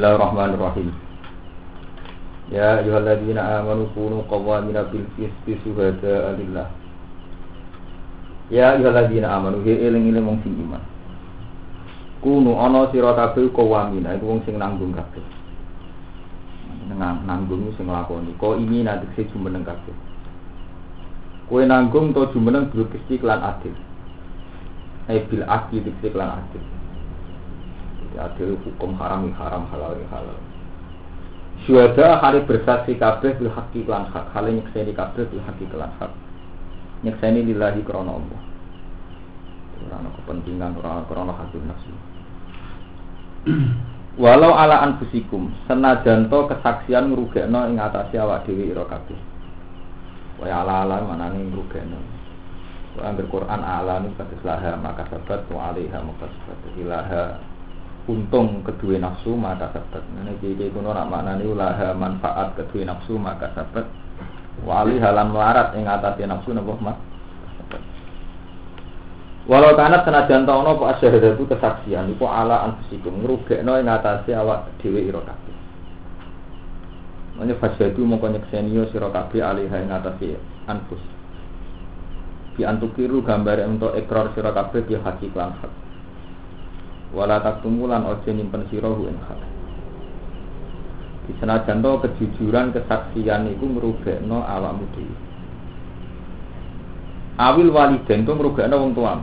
Bismillahirrahmanirrahim. Ya ayyuhalladzina amanu kunu qawwamina bil qisti syuhada'a lillah. Ya ayyuhalladzina amanu he eling-eling wong sing iman. Kunu ana sira kabeh qawwamina iku wong sing nanggung kabeh. Nang nanggung sing nglakoni. Ko ini sing jumeneng kabeh. Kowe nanggung to jumeneng bil qisti lan adil. Eh bil adil bil lan adil. Adil hukum haram haram halal halal. Syuhada hari bersaksi kabeh bil haqqi lan hak. Hale nyekseni kabeh bil haqqi lan hak. Nyekseni lillahi krana Allah. Ora kepentingan ora krana hasil nafsu walau ala anfusikum senajan to kesaksian ngrugekno ing atase awak dhewe ira kabeh. Kaya ala-ala manane ngrugekno. Angger Quran ala ini kata laha maka sabat wa alaiha maka sabat ilaha untung kedua nafsu maka sabat. Ini jadi kuno nak makna ini ulaha manfaat kedua nafsu maka sabat. Wali halan melarat yang atasnya nafsu nabo mak. Walau karena senajan tahu pak syahadat itu kesaksian itu ala anfusikum ngerugekno yang atasnya awak dewi irokabi. Makanya fasyadu mau konyekseniyo sirokabi alih yang atasnya anfus. Di antukiru gambar untuk ekor sirokabi di hakik lan hak wala taktumulan ojo nyimpen sirohu ing hak. Senajan to kejujuran kesaksian itu merugekno awakmu dhewe. Awil waliden to merugekno wong tua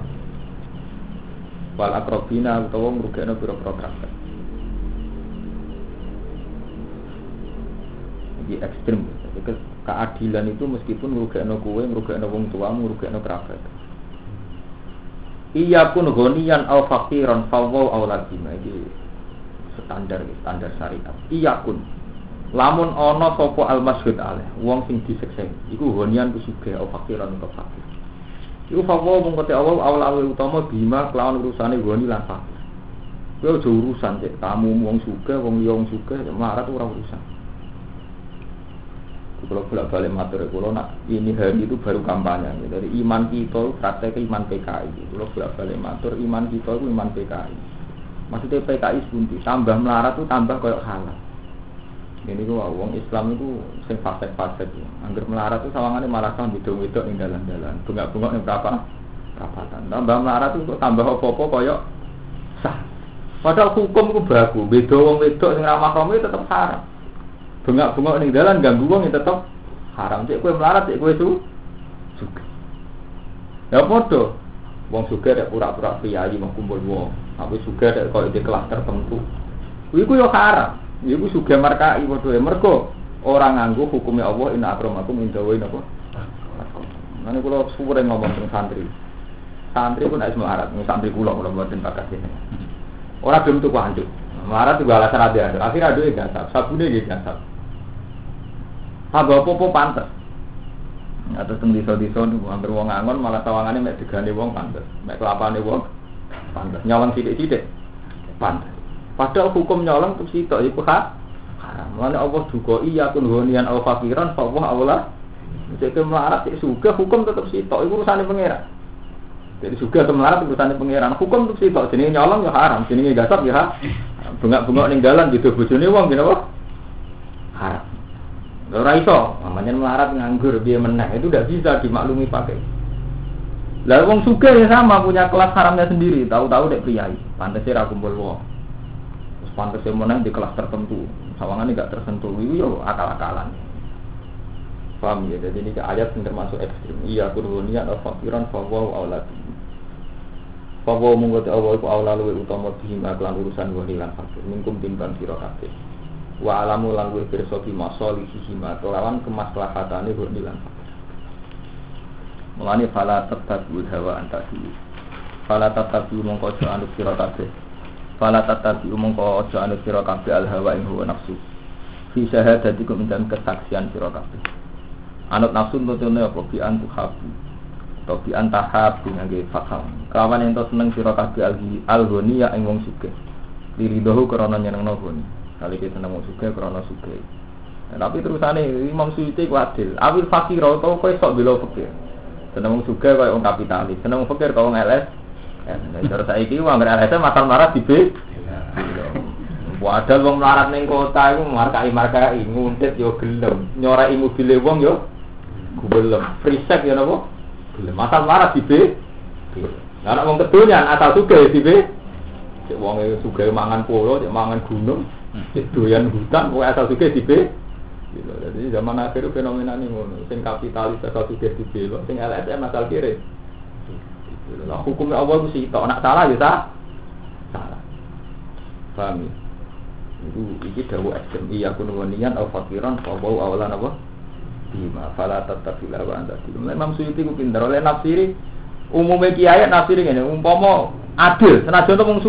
wal akrobina utawa merugekno pira-pira kerabat iki ekstrim. Keadilan itu meskipun merugekno kue merugekno wong tua merugekno kerabat Iya pun gonian al fakiran fawwau auladima ini standar standar syariat. Iya pun lamun ono sopo al masjid aleh wong sing diseksa iku gonian ku sugih al fakiran ke fakir. Iku fawwau mung awal awal awal utama bima kelawan urusane goni lan fakir. Kowe aja urusan cek kamu wong sugih wong liya wong sugih marat ora urusan. Kalau bolak balik matur, kalau nak ini hari itu baru kampanye. Dari iman kita, praktek iman PKI. Kalau bolak balik matur, iman kita itu iman PKI. Maksudnya PKI sebunti, tambah melarat itu tambah kayak halal. Ini gua wong Islam itu sing fasek-fasek ya. Angger melarat itu sawangannya malah kan bidung-bidung ning dalan-dalan. Bunga-bunga ning berapa? Perapatan. Tambah melarat itu tambah apa-apa kayak sah. Padahal hukum ku baku, beda wong wedok sing ramah itu tetap haram. Bengak-bengok ning dalan ganggu wong ya tetep haram. Cek kowe melarat, cek kowe su suka. Ya padha. Wong suka rek pura-pura priayi mau kumpul wong. Tapi suka rek kok di kelas tertentu. Iku yo haram. Iku suka markai padha ya mergo orang nganggo hukumnya Allah inna akramakum indawa napa. Nanti kalau suwe ngomong tentang santri, santri pun harus melarat, santri pulau kalau bakat ini. Orang belum tuh kuanjuk, melarat juga alasan ada, akhirnya ada yang gasap, sabune gitu gasap. Tambah apa-apa pantes. Atau teng desa-desa hampir wong angon malah tawangane mek digane wong pantes. Mek kelapane wong pantes. Nyolong sithik-sithik pantes. Padahal hukum nyolong tuh sitok iku hak haram. Mulane Allah duga iya kun honian al fakiran fa Allah. Jadi melarat cek suga hukum tetap sitok iku urusane pangeran. Jadi suga ke melarat urusane pangeran. Hukum tuh sitok jenenge nyolong ya haram, jenenge gasap ya Bengak-bengok ning dalan gitu bojone wong gini apa? Haram. Ora iso, namanya melarat nganggur dia menang itu tidak bisa dimaklumi pakai. Lalu wong suka ya sama punya kelas haramnya sendiri, tahu-tahu dek priai, pantasnya ra kumpul wong. Terus pantasnya menang di kelas tertentu, sawangannya gak tersentuh, itu yo akal-akalan. Paham ya? Jadi ini ayat yang termasuk ekstrim. Iya, kurunian atau fakiran fawaw auladi. Fawaw awal ku aulalu utama bihim aklan urusan wanilan fakir. Mingkum timbang siro kabeh wa alamu lan kuwi pirsa ki masalihi hima kelawan kemaslahatane kok nilan Mulane fala tatabu hawa antasi. Fala tatabu mongko aja anut sira kabeh. Fala tatabu mongko aja anut sira kabeh al hawa ing hawa nafsu. Fi syahadati kum dan kesaksian sira kabeh. Anut nafsu nutune apa bi antu habu. Atau bi antahab ngangge fakal. Kawan ento seneng sira kabeh al ghaniya ing wong sugih. Diridohu krana nyenengno ghani. Kali kita seneng suge krono suge. Nah, tapi terusannya Imam Suyuti ku adil. Awil fakir atau kau sok bilo fakir. Seneng suge kau orang kapitalis. Seneng fakir kau ngeles. Ya, cara saya ini uang LSM masal marah di B. Wadah wong melarat ning kota iku markai-markai nguntit yo gelem, nyorai mobile wong yo gelem. Free sex yo napa? Gelem. Asal melarat di B. Lah nek wong kedonyan asal sugih di B. Cek wong sugih mangan polo, cek mangan gunung, doyan hutan, kok asal sugih di B. Gitu. Jadi zaman akhir fenomena ini ngono. Sing kapitalis asal sugih di B, sing LSM asal kiri. Lah hukumnya Allah itu sih, nak salah ya sah. Salah. Paham ya? Itu iki dawu ekstrem iya kuno waniyan au fakiran fa awalan apa? Bima fala tatabila wa anta dilum. Imam Suyuti ku pinter oleh nafsiri umumnya kiai nafsiri ngene umpama adil senajan to wong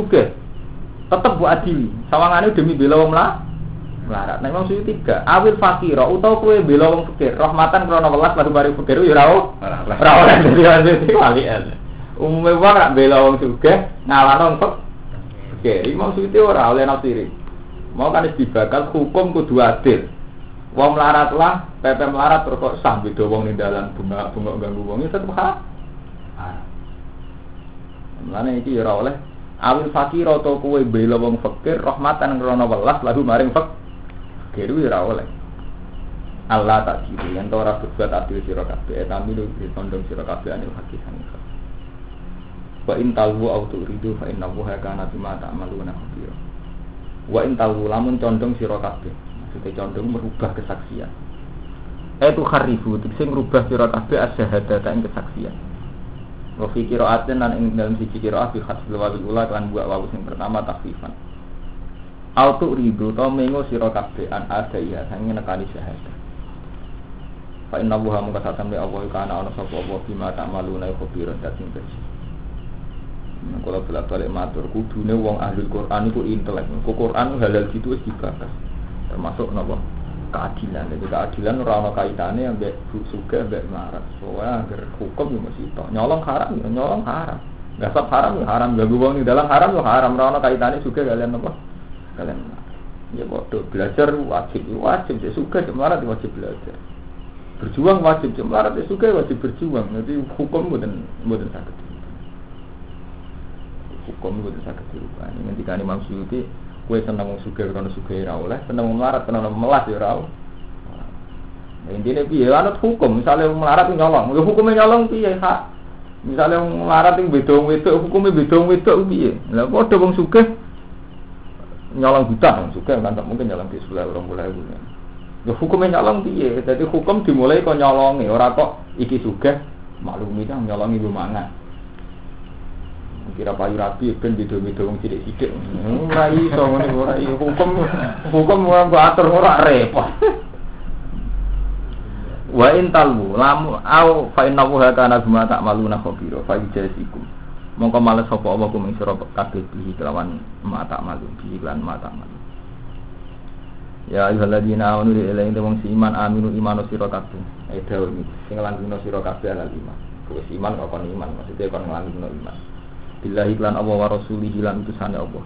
tetep bu adili sawangane demi bela wong lah melarat. Nah, Imam Suyuti tiga awil fakira utawa kowe bela wong fakir rahmatan krana welas lalu bari fakir ya ora ora dari Suyuti wali Umumnya wong rak bela wong sugih ngalano wong fakir. Imam Suyuti ora oleh nafsiri. Mau kan dibakal hukum kudu adil. Wong melarat lah, pepe melarat terus kok sah beda wong ning dalan bunga bunga ganggu wong itu tetep hak. Mulane iki ya ora oleh awil fakir atau kowe bela wong fakir rahmatan krana welas lagu maring fakir ya ora oleh. Allah tak kiri yang ora berbuat adil sira kabeh tapi lu ditondong sira kabeh anil hakikan Wa in talwu au turidu fa innahu kana bima ta'maluna khabira. Wa intalu lamun condong sira kabeh maksudnya condong merubah kesaksian. Itu kharifu tegese merubah sira kabeh asyhadata kesaksian wa fi qira'atin lan ing dalam siji qira'ah fi khatul wal ula kan buat wawu sing pertama takfifan auto ridu to mengo sira kabeh an ada ya sange nekani syahadat fa inna buha mung kasatan be Allah kana ana sapa apa bima ta'maluna khabiran dating bersih Nah, kalau bolak balik matur, kudune wong ahli Quran itu intelek. Kok Quran halal gitu wis dibahas. Termasuk napa? Keadilan. Jadi keadilan ora ana kaitane ambek suka ambek marat. Soalnya agar hukum yo mesti tok. Nyolong haram yo nyolong haram. Gasap haram yo haram. Ganggu wong di dalam haram yo haram. Ora ana kaitane suka kalian apa? Kalian Ya bodoh belajar wajib wajib ya suka cek marat wajib belajar. Berjuang wajib marat ya suka wajib berjuang. Jadi hukum bukan bukan sakit hukum itu bisa dirubah. Ini ketika Imam Suyuti, kue seneng suge karena suge ora oleh, seneng melarat karena melas ya ora Nah, intinya piye? Anut hukum, misalnya melarat nyolong, ya hukumnya nyolong piye? Hak. Misalnya melarat yang bedong wedok, hukumnya bedong wedok piye. Lah ada wong suge nyolong buta, wong suge kan tak mungkin nyolong di sebelah orang mulai ibu. Ya hukumnya nyolong piye, jadi hukum dimulai kok nyolongi, ora kok iki suge maklumi kan nyolongi ibu mangan kira payu rapi ben beda-beda wong sithik-sithik. Ora iso ngene ora hukum hukum ora mbok atur ora repot. Wa in talmu lam au fa inna wa kana bima ta'maluna khabira fa yajasikum. Mongko males sapa apa kuming sira kabeh bihi kelawan mata malu bihi lan mata malu. Ya ayyuhalladzina amanu ilahi wong si iman aminu imanu sira kabeh. Ayo dawuh iki sing langgengno sira kabeh ala iman. Wis iman kok kon iman maksudnya kon langgengno iman billahi lan Allah wa rasulih lan utusane Allah.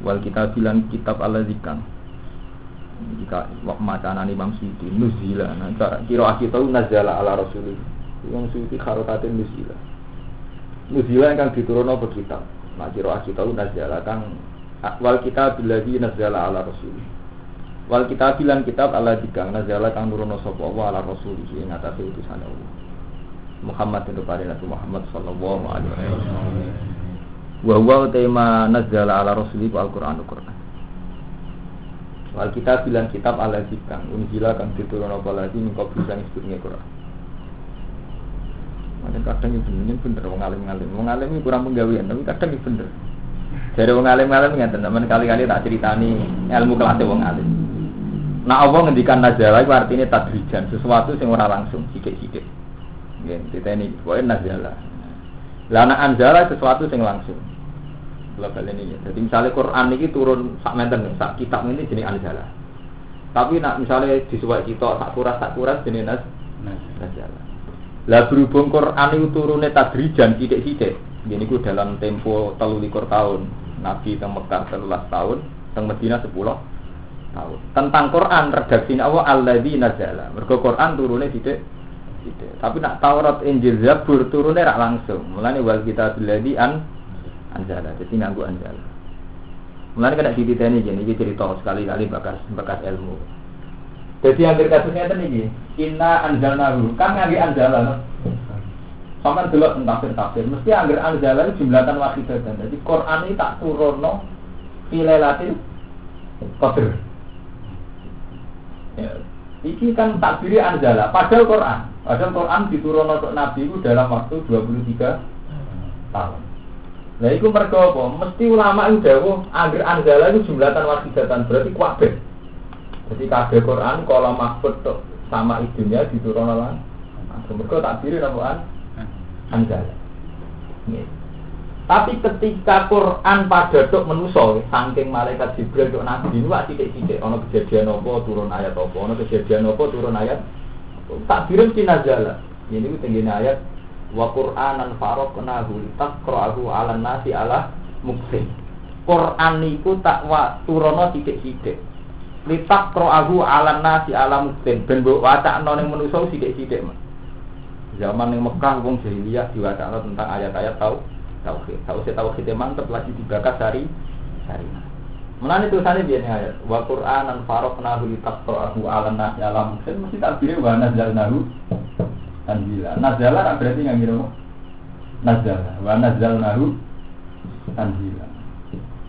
Wal kita bilang kitab Allah zikang. Jika macanan Imam Suyuti nuzila. Nah kira kita nazala ala rasulih Imam Suyuti kharotatin nuzila. Nuzila yang diturun apa kitab? Nah kira kita nazala kang wal kita billahi nazala ala rasulih wal kita bilang kitab Allah zikang nazala kang nurono sapa Allah ala rasulih ing atase utusane Allah Muhammad itu pada Nabi Muhammad sallallahu alaihi wasallam. Wa huwa tema nazzala ala rasuli al-Qur'an al-Qur'an. Wal kita bilang kitab ala zikang unjila kang diturun apa lagi engkau bisa ngistune Quran. Macam kadang itu bener bener ngalim, wong alim kurang penggawean tapi kadang itu bener. Jadi wong alim ngalim ngeten teman kali-kali tak ceritani ilmu kelasnya wong alim. Nah Allah ngendikan nazala itu artinya tadrijan, sesuatu yang ora langsung, sidik-sidik. Nggih, diteni pokoke nazala. Lah anak sesuatu yang langsung. Kalau kalian ini, jadi misalnya Quran ini turun sak menten, sak kitab ini jenis anjala. Tapi nak misalnya disuwai kita sak kuras sak kuras jenis nas nazala. Lah berhubung Quran itu turunnya tadrijan sidik-sidik. Gini ku dalam tempo telu likur tahun. Nabi teng Mekah telulas tahun, teng Medina sepuluh tahun. Tentang Quran redaksinya Allah alladzi nazala. Mergo Quran turunnya sidik Gitu. Tapi nak Taurat Injil Zabur turunnya rak langsung. Mulane wal kita biladi an anjala. Jadi nganggu anjala. Mulane kena dititeni jadi iki cerita sekali-kali bekas bekas ilmu. Jadi hampir itu nih, inna anjalnahu kan ngagi anjalan. Sama dulu tafsir tafsir, mesti angger anjalan jumlahkan dan Jadi Quran ini tak turunno filelatil qadr. Ya, Iki kan takdiri anjala, padahal Quran. Padahal Quran diturunkan untuk Nabi itu dalam waktu 23 tahun. Nah itu mereka apa? Mesti ulama itu dawuh agar anjala itu jumlahkan wakidatan berarti kuabeh. Jadi kabeh Quran kalau mahfud sama ibunya diturunkan mereka takdiri namanya anjala. Tapi ketika Quran pada dok menuso, saking malaikat Jibril dok nabi ini wak titik ono kejadian apa turun ayat apa, ono kejadian apa turun ayat, tak kirim cina jala. Ini tinggi ayat wa Quranan nahu taqra'ahu ala nasi ala muksin. Quran niku tak wa turono titik titik. Litak kroahu ala nasi ala muksin. Ben mbok wacakno ning manusa sithik-sithik. Zaman ning Mekah wong jahiliyah diwacakno tentang ayat-ayat tau tauhid. Tauhid tauhid mantep lagi dibakar sari sari. Mulane tulisannya biar ayat wa Qur'anan faraqnahu litaqra'ahu 'alan nasi alam mungkin mesti takbire wa nazzalnahu tanzila. Nazala berarti nggak ngira Nazala wa nazzalnahu tanzila.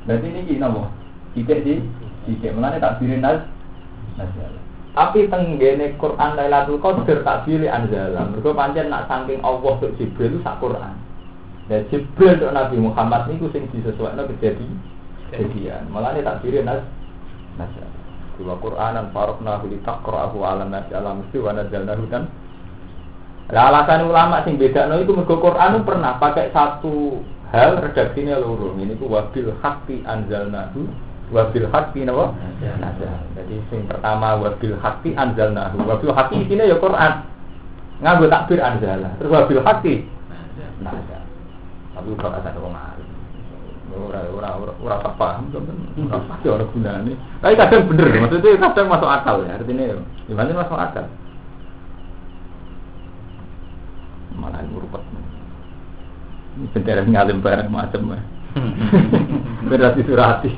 Berarti ini gini napa? Titik di titik mulane takbire naz nazala. Tapi tenggene Quran Lailatul Qadar tak pilih anzala. Mergo pancen nak saking Allah tok Jibril sak Quran. Dan Jibril untuk Nabi Muhammad ini sing disesuaikan kejadi kejadian. Malah ini tak diri nas nasya. Dua Quranan farokna huli takra'ahu ala nasi alam mesti wa nazzalnahu kan. Lah alasan ulama sing beda no itu mergo Quran pernah pakai satu hal redaksinya loro. Ini ku wabil haqqi anzalnahu wabil haqqi napa? Jadi sing pertama wabil haqqi anzalnahu. Wabil haqqi isine ya Quran. Nganggo takbir anzala. Terus wabil haqqi. Nah, tapi ora ada wong alim. Ora ora ora ora paham sampean. Ora pasti ora gunane. Tapi kadang bener, maksudnya kadang masuk akal ya. Artinya gimana masuk akal. Malah ngurupet. Ini bendera ngalim bareng macam ya. Berarti surati.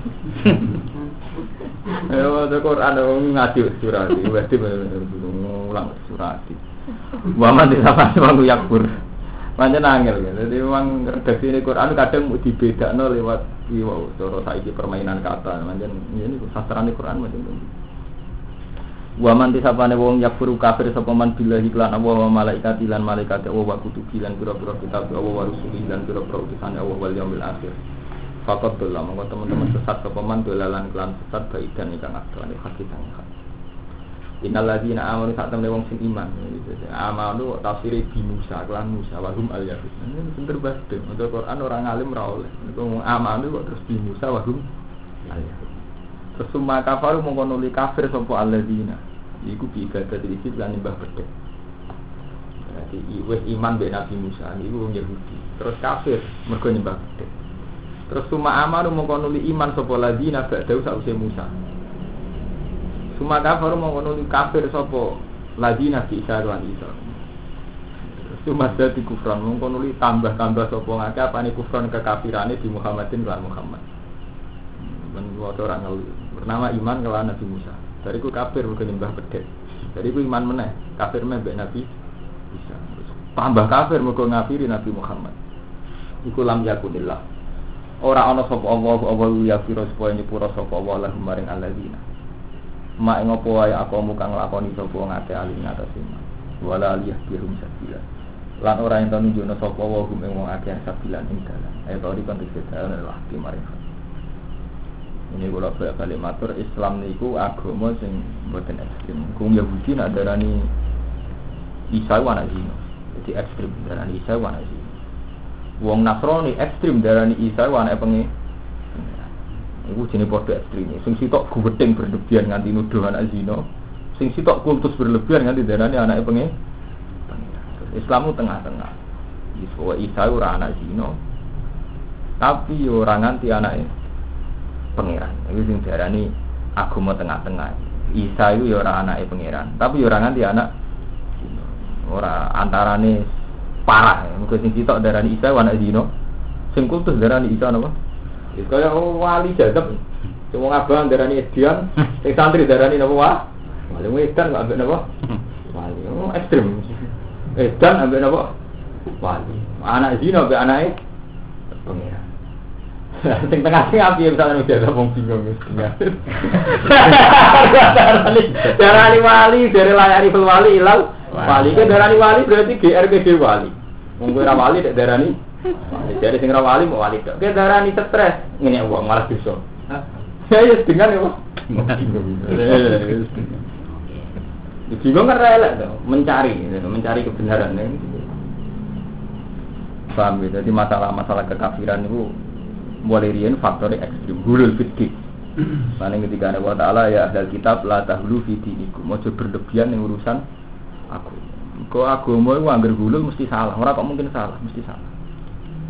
Ya, waktu Quran ngaji surati, berarti ngulang surati. Waman di sama waktu yakbur. Pancen angel ya. Jadi memang redaksi ini Quran kadang mau no lewat iya cara saiki permainan kata. Pancen ini sastrane Quran macam itu. Wa man disapane wong yakfuru kafir sapa man billahi lan Allah wa malaikat lan malaikat Allah wa kutubi lan pira-pira kitab Allah wa rusuli lan pira-pira utusan Allah wal yaumil akhir. Fakat dolam, teman-teman sesat sapa man dolalan kelan sesat baik dan ingkang adane hakikat Innal ladzina amanu sak temne wong sing iman. Amanu tafsire bi Musa kelan Musa wa hum al yahud. Ini pinter banget. Untuk Quran orang alim ra oleh. Niku amanu kok terus bi Musa wa hum al. Terus kafaru mongko nuli kafir sapa alladzina. Iku bi ibadah iki lan nyembah bedhek. Berarti wis iman be Nabi Musa niku wong Yahudi. Terus kafir mergo nyembah bedhek. Terus summa amanu mongko nuli iman sapa alladzina ba'da sause Musa. Suma kafir mau ngono kafir sapa lagi nabi Isa lan Isa. Cuma dadi kufran mung kono tambah-tambah sapa ngake apane kufran kekafirane di Muhammadin lan Muhammad. Men waca ora ngelu. Bernama iman kelan Nabi Musa. Dari ku kafir bukan nyembah bedek. Dari ku iman meneh, kafir meneh Nabi Isa. Tambah kafir mergo ngafiri Nabi Muhammad. Iku lam yakunillah. Ora ana sapa Allah Allah ya fira supaya nyepura sapa Allah lahum maring alladzina mak ing apa wae aku kang lakoni sapa ngate ali ngatasi wala aliyah birum sabila. Lan ora ento nunjukno sapa wa hum ing wong akeh sabilan ing dalan. Ayo to dikon dalan lah di marifat. Ini kula balik balik matur Islam niku agama sing mboten ekstrim. Kung Yahudi nak darani Isa anak zina. Jadi ekstrim darani Isa anak zina. Wong Nasrani ekstrim darani Isa anak pengen Iku jenis podo ekstrim. Sing sitok guweting berlebihan nganti nuduh anak zina. Sing sitok kultus berlebihan nganti darane anake pengen. Islamu tengah-tengah. Iswa Isa ora anak zina. Tapi yo ora nganti anake pangeran. Iku sing darani agama tengah-tengah. Isa itu ya ora anake pangeran, tapi yo ora nganti anak ora antarane parah. Mungkin sing sitok darani Isa anak zina. Sing kultus darani Isa napa? Itu kaya wali jadab. Cuma ngabang darani edian, sing santri darani napa wah? Wali wedan kok ambek napa? Wali. Oh, ekstrem. Edan ambek napa? Wali. Anak zina ambek anake pengira. Sing tengah sing api misalnya udah wong bingung wis. Darani wali, dari layari wali ilal wali. Ke darani wali berarti GR ke wali. Ra wali darani Dari sing wali mau wali tok. Ke darani stres, ngene wong malah bisa. Ya ya dengan ya, Pak. Bingung kan rela tuh, mencari, gitu, mencari kebenaran. Ya. Paham ya? Jadi masalah-masalah kekafiran itu mulai rian faktornya ekstrim, hulul fitki. Mana ketika Allah Taala ya ahli kitab la tahlu fi dinikum. Mau berlebihan yang urusan aku. Kok agama itu anggar hulul mesti salah. Orang kok mungkin salah, mesti salah.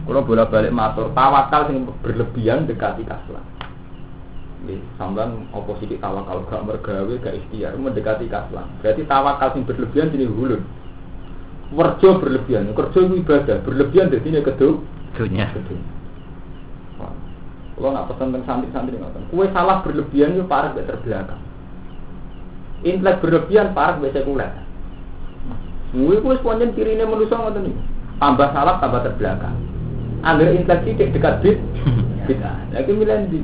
Kalau bolak-balik matur, tawakal yang berlebihan dekati kaslan. Nggih, sampean oposisi tawakal gak mergawe gak ikhtiar mendekati kaslan. Berarti tawakal sing berlebihan jadi hulun. Werjo berlebihan, kerja ibadah, berlebihan jadi ini kedua. Dunia. Kalau nak pesan tentang santri-santri ngoten, kue salah berlebihan itu parah gak terbelakang. Intelek berlebihan parah gak sekuler. Kue kue semuanya kirine manusia ngoten nih. Tambah salah tambah terbelakang. Angger intelek dekat bit, bid'ah. Lagi milih di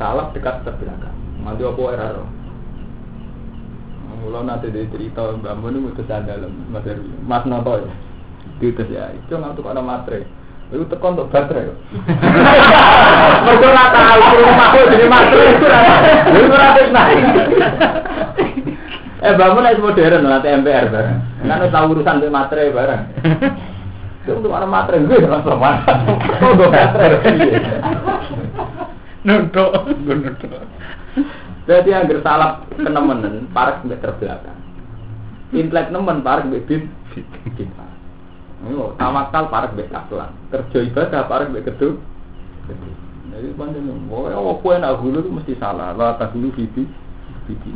salah dekat terbelakang. Nanti apa era roh. Mulai nanti dari cerita Mbak Mun itu mutus dalam Mas Mas Noto ya. Itu ya, itu ngantuk ada materai. Itu tekan untuk baterai. Mereka nggak tahu rumah aku jadi materai itu. Itu nanti naik. Eh bangun itu modern nanti MPR bareng. Kan tahu urusan dengan materai bareng. Itu ada materai gue langsung mana? Oh, gue baterai. Nutuk, gue. Jadi yang salah kenemenen, parek mbek terbelakang. Intelek nemen bid. Kita. Oh, tawakal parek mbek kaslan. Kerja ibadah parek mbek kedu. Jadi pancen oh apa kowe nak hulu itu mesti salah. La ta hulu fifi fifi.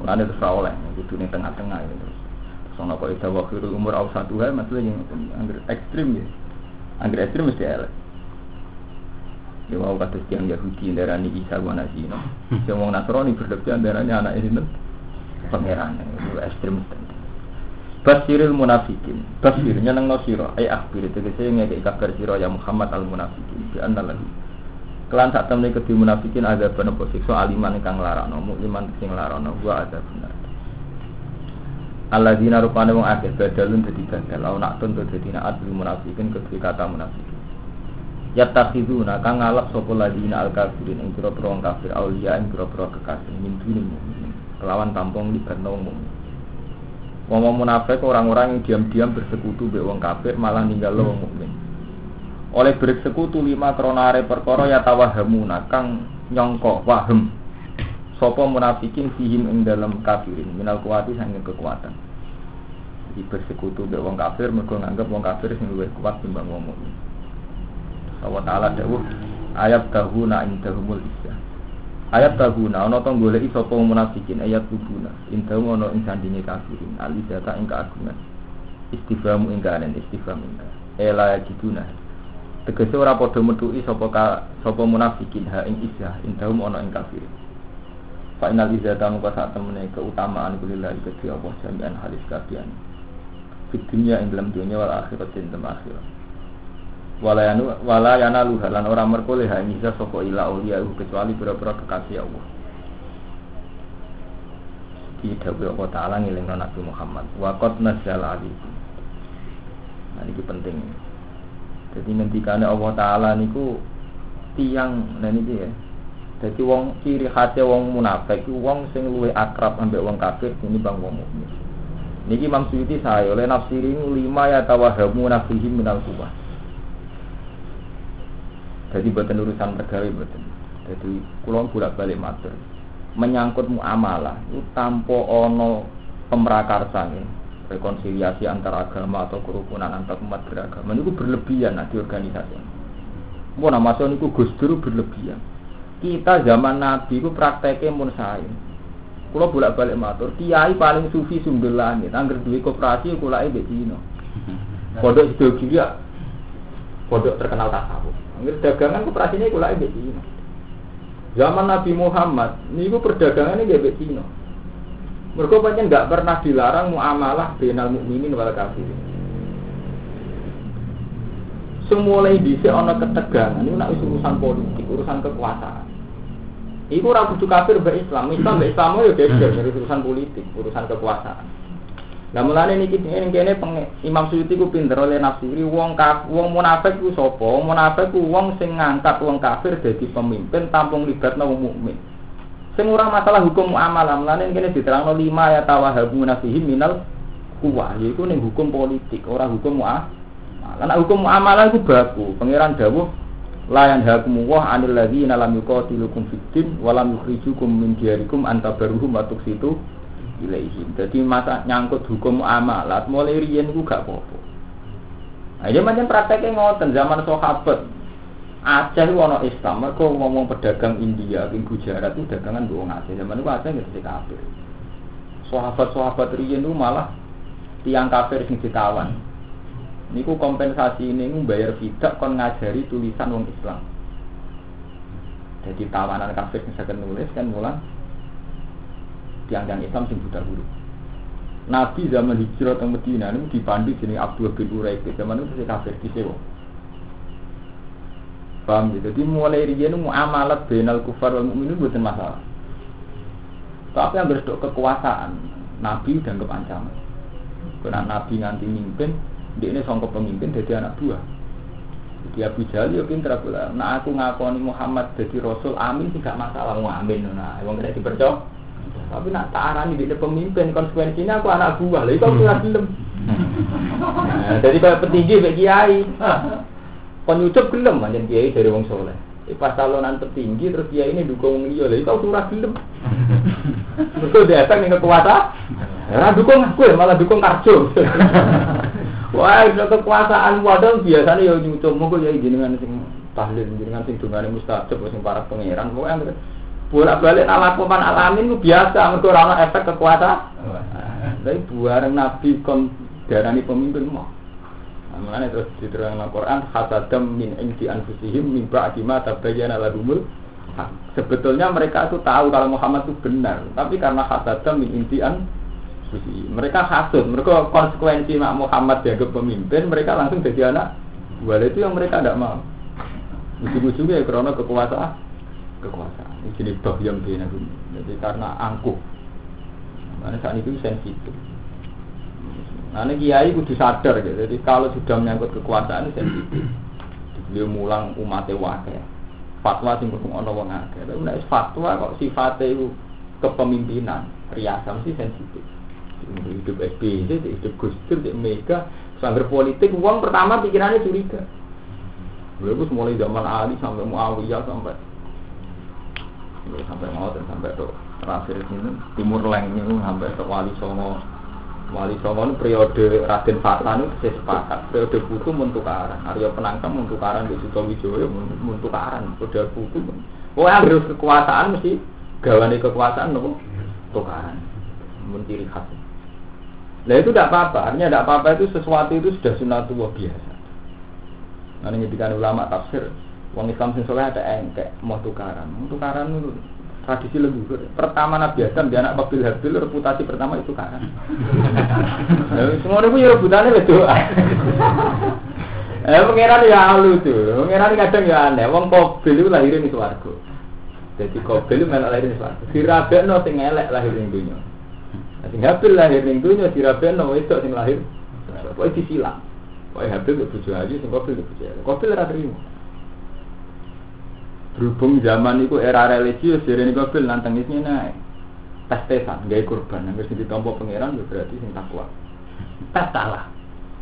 Mulane terus ora oleh ning tengah-tengah itu Sono kok itu waktu umur au satu hal maksudnya yang angger ekstrim ya. Angger ekstrim mesti elek. Ya mau kata tiang Yahudi darani Isa wa Nasino. Yang mau Nasrani berlebihan darani anak ini pangeran itu ekstrim. Basiril munafikin. Basir nyeneng no siro. Ay akhbir itu kese ngekek kabar siro ya Muhammad al munafikin. Di anda lagi. Kelan saat temen kedhi munafikin ada penapa siksa aliman ingkang larakno mukliman sing larakno gua ada benar. Alladzina rupane wong akeh badalun dadi badal. Lau nak tuntut dadi naat munafikin kedhi kata munafikin. yattakhiduna kang ngalap sapa ladina al kafirin ing pira-pira wong kafir auliya ing pira-pira kekasih min kelawan tampung libatno wong mukmin wong munafik orang-orang yang diam-diam bersekutu mbek wong kafir malah ninggal wong mukmin oleh bersekutu lima kronare perkara ya tawahamuna kang nyongko waham sapa munafikin fihim ing dalam kafirin minal kuwati sanging kekuatan. Di bersekutu mbek wong kafir mergo nganggep wong kafir sing luwih kuat timbang wong mukmin. Allah Ta'ala dawuh ayat tahuna indahumul isya. Ayat tahuna ana to goleki sapa munafikin? Ayat tubuna indahum ana ing sandinge kafirin alizata ing keagungan istifamu ing kanen istifham ing ela jiduna tegese ora padha metuki sapa sapa munafikin ha ing isya indahum ana ing kafirin fa inal izzata mungko sak temene keutamaan kulillahi kedhi Allah jami'an halis kabian di dunia ing dalam dunia wal akhirat ing dalam akhirat. Walayanu walayana luha lan ora merkole ha isa sapa ila ulia kecuali pira-pira kekasih Allah. Iki dawuh Allah taala ngelingno Nabi Muhammad. Wa qad nazzala alaikum. Nah ini penting. Jadi ngendikane Allah taala niku tiang nah niki ya jadi wong ciri khasnya wong munafik wong sing luwih akrab ambek wong kafir ini bang wong mukmin niki Imam Suyuti saya oleh nafsiri lima ya tawahamu nafsihim minal kubah jadi buatan urusan pegawai buatan. Jadi kulon bolak balik matur. Menyangkut muamalah itu tanpa ono pemrakarsan rekonsiliasi antar agama atau kerukunan antar umat beragama itu berlebihan nah, di organisasi. Mau nama itu Gus Dur berlebihan. Kita zaman Nabi itu prakteknya mun saya. Kulo bolak balik matur, kiai paling sufi sumber langit, angger duwe koperasi kulai mbek Cina. Kodok sido gila pondok terkenal tasawuf. Nggih dagangan koperasinya iku lek Cina. Zaman Nabi Muhammad niku perdagangannya nggih Cina. Mereka pancen nggak pernah dilarang muamalah benal mukminin wal kafirin. Semulai bisa ana ketegangan ini nak urusan politik, urusan kekuasaan. Iku ora kudu kafir mbek Islam. Islam mbek Islam yo geger urusan politik, urusan kekuasaan. Lah mulane niki ning kene Imam Suyuti ku pinter oleh nafsiri wong kaf wong munafik ku sapa? Munafik ku wong sing ngangkat wong kafir dadi pemimpin tampung libatno wong mukmin. Sing ora masalah hukum muamalah, mulane kene diterangno lima ya tawahabu nafihi minal kuwa, yaiku ning hukum politik, ora hukum muamalah. Lah hukum muamalah iku baku. Pangeran dawuh la yanhakum wa 'anil ladzina lam yuqatilukum fid din wa lam yukhrijukum min diyarikum antabaruhum wa tuqsitu ilaihim. Jadi masa nyangkut hukum amalat mulai riyen iku gak apa-apa. Nah, ini macam prakteknya ngoten zaman sahabat. Aceh itu ono Islam, mereka ngomong pedagang India, di Gujarat itu dagangan doang Aceh. Zaman itu Aceh nggak kafir. Sahabat-sahabat riyen itu malah tiang kafir sing ditawan. Niku kompensasi ini bayar fidak kon ngajari tulisan wong Islam. Jadi tawanan kafir bisa nulis kan mulang tiang-tiang Islam sing buta huruf. Nabi zaman hijrah ke Medina ini dipandu jenis Abdul bin Uraik zaman itu masih kafir di sewa. Paham gitu? Jadi mulai riyen muamalat benal kufar wal mukminin bukan masalah. Tapi yang berdok kekuasaan, Nabi dan kepancaman. Karena Nabi nganti mimpin, dia ini songkok pemimpin jadi anak buah. Jadi Abu Jahal ya pinter aku lah. Nah aku ngakoni Muhammad jadi Rasul, amin tidak masalah mau amin. Nah, emang tidak dipercaya. Tapi nak tak arani di pemimpin konsekuensinya aku anak buah. Lah itu aku ora gelem. Nah, jadi kalau petinggi bagi kiai. Kon nyucup gelem manjen kiai dari wong soleh. Eh, pas calonan tertinggi terus kiai ini dukung dia lah itu aku ora gelem. Mergo datang ning kekuasaan. Ora dukung aku ya malah dukung karjo. Wah, itu kekuasaan wadah biasanya ya nyucup monggo ya jenengan sing tahlil jenengan sing dungane mustajab sing para pangeran. Pokoke bolak balik ala kuman alamin itu biasa mereka orang efek kekuasaan. Tapi buareng nabi kon darani pemimpin mau Makanya terus diterangkan Al-Quran Hasadam min indi anfusihim min ba'di ma tabayyana lahumul Sebetulnya mereka itu tahu kalau Muhammad itu benar Tapi karena hasadam min indi anfusihim Mereka hasud, mereka konsekuensi mak Muhammad dianggap pemimpin Mereka langsung jadi anak Buat itu yang mereka tidak mau Ujung-ujungnya ya karena kekuasaan Kekuasaan Ini jenis yang bina Jadi karena angkuh Karena saat itu sensitif Nah ini kiai kudu sadar gitu. Jadi kalau sudah menyangkut kekuasaan sensitif. Beliau mulang umatnya wakil. Fatwa sing kurang ono wong akeh. Tapi fatwa kok itu kepemimpinan, riasa mesti sensitif. Hidup SBY, hidup Gus Dur, hidup Mega, sangger politik, uang pertama pikirannya curiga. Beliau mulai zaman Ali sampai Muawiyah sampai sampai mau dan sampai tuh terakhir ini Timur Leng ini sampai ke Wali Songo. Wali Songo periode Raden Fatan itu saya sepakat. Periode buku mentukaran Arya Penangkam mentukaran di Suto Wijoyo mentukaran periode buku. Oh harus kekuasaan mesti gawani kekuasaan nopo? Tukaran menciri khas nah itu tidak apa-apa artinya tidak apa-apa itu sesuatu itu sudah sunatullah biasa Nanti ngedikan ulama tafsir Wong Islam sing soleh ada engkek mau tukaran, mau tukaran itu tradisi leluhur. Pertama Nabi Adam dia anak Babil Habil reputasi pertama itu tukaran. Semua itu ya rebutannya itu. Eh pengiran ya halu tuh, pengiran kadang ya aneh. Wong Babil itu lahirin di swarga. Jadi Babil itu melak lahir di swarga. Dirabekno sing elek lahir ning dunya. Sing Habil lahir ning dunya dirabekno itu sing lahir. Pokoke disilang. Pokoke Habil itu bojo ayu sing Babil itu bojo. Babil ora terima. Berhubung zaman itu era religius, jadi ini bil nantengisnya naik. Tes-tesan, gaya kurban. Yang sing ditompo pangeran berarti sing takwa. Tes salah.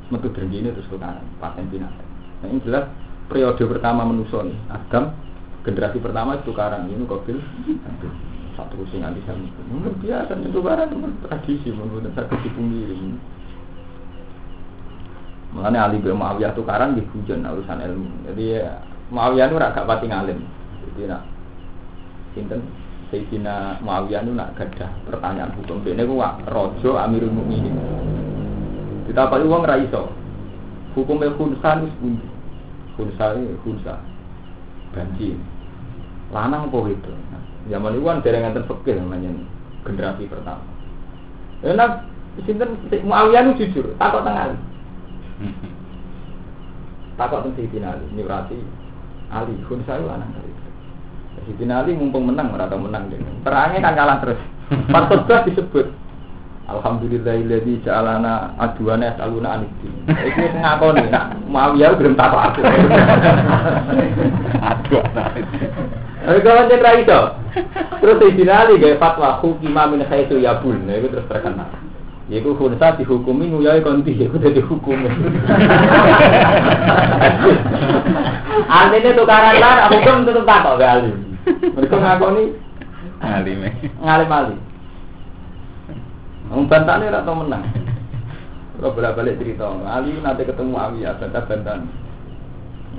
Metu ini terus tukaran, paten binatang. Nah ini jelas periode pertama menuso nih. Adam, generasi pertama itu tukaran. Ini kobil, satu sing anti sami. Mungkin biasa itu tukaran, tradisi menurut saya dipungkiri. Mengenai Ali bin Muawiyah tukaran di hujan urusan ilmu. Jadi ya, Muawiyah itu agak pati ngalim. Jadi nak sinten Sayyidina Muawiyah itu nak gadah pertanyaan hukum ini ku rojo Amirul Mukminin. Apa uang raiso. Hukumnya khunsan itu bunyi. Hunsa ini hunsa. Banci. Lanang apa itu? Zaman itu kan dari ngantar fakir namanya generasi pertama. Ya nah, sinten Muawiyah itu jujur, takut tengah. Takut tentang Sayyidina Ali, nyurati Ali, Hunsa itu lanang kali. Sayyidina Ali mumpung menang, merata menang. Perangnya kan kalah terus. Pas disebut Alhamdulillahilladzi ja'alana aduana yasaluna anidin. Iki wis ngakoni nak Muawiyah belum tak aku. Aduana. Tapi kalau cek ra itu. Terus Sayyidina Ali gawe fatwa hukima min khaitu yabul. Nah itu terus terkenal. Yaiku khunsa dihukumi nguyai konti, iku dadi hukum. Artinya tukaran lah, hukum tetep tak kok alim. Mereka ngakoni alim. Ngalim alim. Wong bantane ora tau menang. Kalau bolak-balik cerita, Ali nanti ketemu Awiyah, bantah bantan.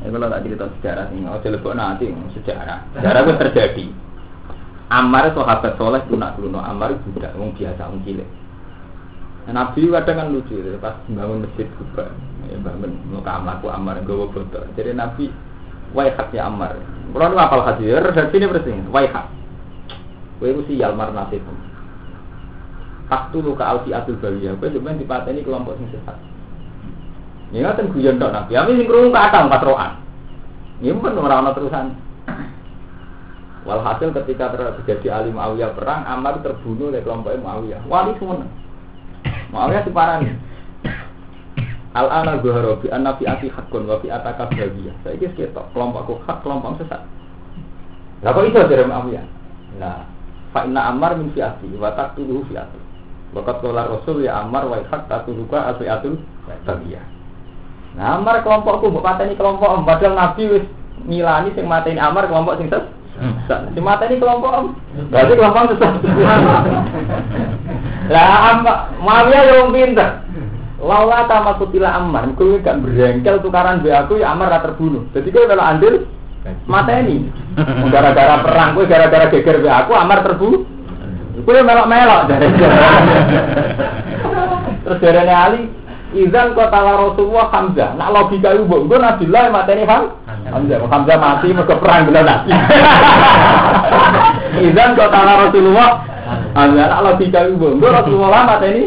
Ya kalau tak cerita sejarah sih, oh lebok nanti sejarah. Sejarah itu terjadi. Ammar sahabat soleh nak dulu, Ammar budak, wong biasa, wong cilik. Nabi kadang kan lucu, pas bangun masjid kubah, ya bangun muka aku Ammar gue foto. Jadi Nabi waihat ya Ammar. Kalau nu apal hadir, dari sini bersih, waihat. Kowe itu sial mar nasib. Faktu luka alfi atul bawiyah. Kowe cuma dipateni kelompok sing sesat. Ya ngaten guyon tok Nabi. Ami sing krungu kata empat roan. Ya pun ora ana terusan. Walhasil ketika terjadi Ali Muawiyah perang, Ammar terbunuh oleh kelompok Muawiyah. Wali semua. Muawiyah diparani. Al ana zuhara bi anna fi ati hakun wa fi ataka bawiyah. Saiki ketok kelompokku hak kelompok sesat. Lah kok iso dari Muawiyah? Nah, fa inna Ammar min fi'ati wa taqtuluhu fi'ati. Wakat kolar Rasul ya Ammar wa hak tatuluka asyatul tabiyah. Nah, Ammar kelompokku mbok pateni kelompok om padahal Nabi wis milani sing mateni Ammar kelompok sing ses. Sing mateni kelompok om. Berarti kelompok sesat. Lah Ammar Muawiyah yo pinter. Laula ta kutila Ammar, kowe gak berengkel tukaran be aku ya Ammar ra terbunuh. Jadi kowe kalau andil mateni. Gara-gara perang kowe gara-gara geger be aku Ammar terbunuh. Kue melok-melok dari Terus dari Ali, Izan kota Rasulullah Hamzah. Nak logika itu bu, gue nabi lah mati ini kan? Hamzah, Hamzah mati mereka perang bila nabi. Izan kota Rasulullah Hamzah. Nak logika itu bu, gue Rasulullah mati ini.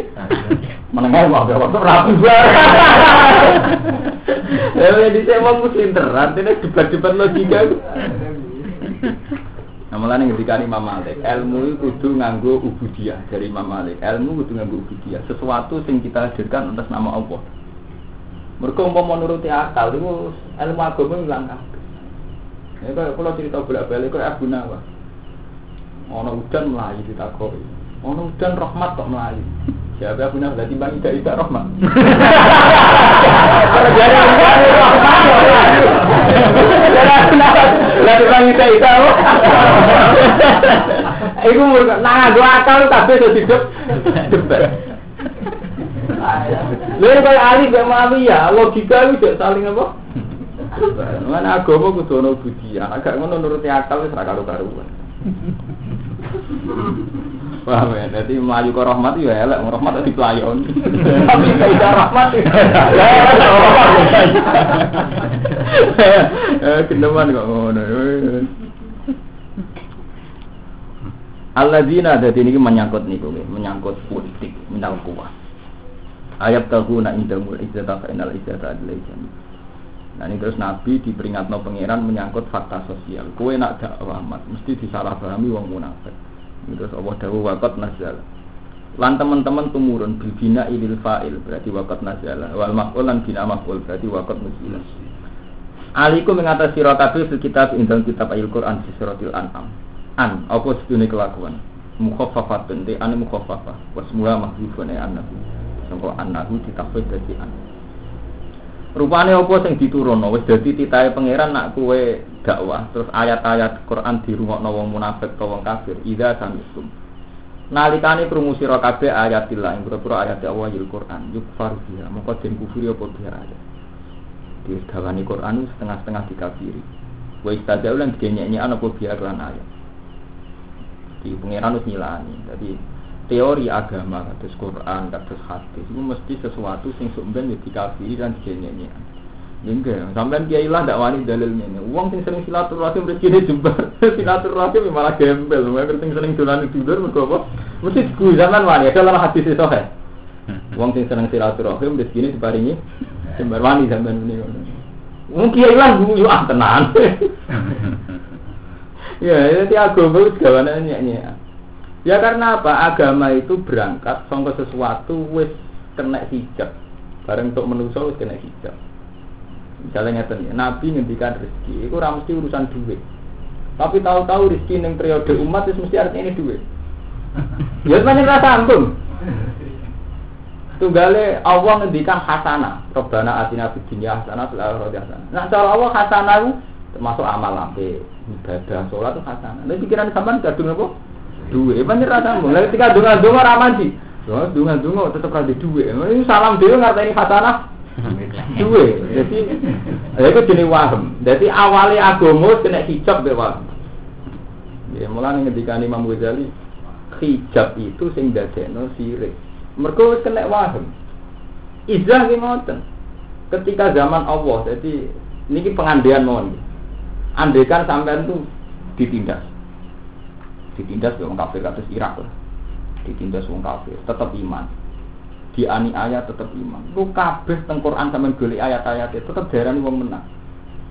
Menengah mau gak waktu rapi Ya, di saya mau muslim terang, ini debat-debat logika itu. Mulane ketika Imam Malik, ilmu itu kudu nganggo ubudiyah dari Imam Malik. Ilmu kudu nganggo ubudiyah, sesuatu yang kita hadirkan atas nama Allah. Mereka mau menuruti akal itu ilmu agama hilang kabeh. Ya kalau cerita bolak-balik kok Abu Nawas. Ono udan melayu ditakoi. Ono udan rahmat kok melayu. Siapa Nawas dadi bang tidak tidak rahmat. Lah bang tidak tidak. Iku nah gua akal kabeh dadi debat. Lha kaya Ali mbek Muawiyah, logika itu saling apa? Mana agama kudu ono budi, agak ngono nuruti akal wis ra karo-karuan. Paham ya, jadi melayu ke rahmat ya elek, rahmat di pelayon. Tapi tidak rahmat ya. Kendeman kok ngono. Alladzina dadi niki menyangkut niku menyangkut politik, menyangkut kuah. Ayat tahuna indamul izzata fa innal izzata adilai Nah ini terus Nabi diperingatno pangeran menyangkut fakta sosial. Kue nak dakwah mesti disalahpahami wong munafik. Terus Allah dawuh waqat nazal. Lan teman-teman tumurun bil bina ilil fa'il berarti waqat nazal. Wal maf'ul lan bina maf'ul berarti waqat nuzilah. Aliku mengatasi sira kabeh fil kitab indal kitab ayat Quran fi suratil an'am. An apa sedune kelakuan. Mukhaffafatun te an mukhaffafah. Wasmuha mahdzufun ya annahu. Sangko annahu ditafsir dadi an. Rupane apa sing diturunno wis dadi titahe pangeran nak kue dakwah terus ayat-ayat Quran dirungokno wong munafik utawa wong kafir idza samitum. Nalikane krungu sira kabeh ayatillah ing pira ayat Allah yil Quran yukfar biha moko den kufuri apa biha ayat. Dikawani Quran setengah-setengah dikafiri. Wa istadzau lan digenyek-nyekan apa biha lan ayat. Di pangeran wis nyilani. Jadi teori agama kados Quran kados hadis itu mesti sesuatu sing sumben dikafiri dan digenyek Enggak, sampean kiai lah ndak wani dalilnya ini. Uang sing sering silaturahim rezeki jembar. silaturahim malah gembel. Mereka sing sering dolan tidur mergo apa? Mesti ku zaman wani ada lah hadis itu he. Uang sing seneng silaturahim rezeki diparingi jembar wani sampean ini. Wong kiai lah guyu ah tenan. ya, itu agama itu gawane nyek Ya karena apa? Agama itu berangkat sangka sesuatu wis kena hijab. Bareng untuk menuso wis kena hijab. Misalnya ngeten ya, Nabi ngendikan rezeki, itu ora mesti urusan duit. Tapi tahu-tahu rezeki ning periode umat itu mesti artinya ini duit. ya banyak rasa sambung. Tunggale Allah ngendikan hasanah. Robbana atina fid dunya hasanah fil akhirati hasanah. Nah, cara Allah hasanah itu termasuk amal lampe, ibadah, sholat itu hasanah. Nah, pikiran sampean gadung apa? Duwe. Pancen ra sambung. Lah ketika donga-donga ra mandi. Yo donga-donga tetep ra duwe. Ini salam dhewe ngarteni khasanah duwe. Jadi ya itu jenis waham. Jadi awalnya agama kena hijab be waham. Ya mulane ketika Imam Ghazali hijab itu sing dadekno sirik. Mergo wis kena waham. Izah ki ngoten. Ketika zaman Allah, jadi niki pengandian mohon. Andekan sampean tuh ditindas ditindas wong kafir kados Irak lah. Ditindas wong kafir tetap iman. Dianiaya tetap iman. Lu kabeh teng Quran sampean golek ayat-ayat tetap darani wong menang.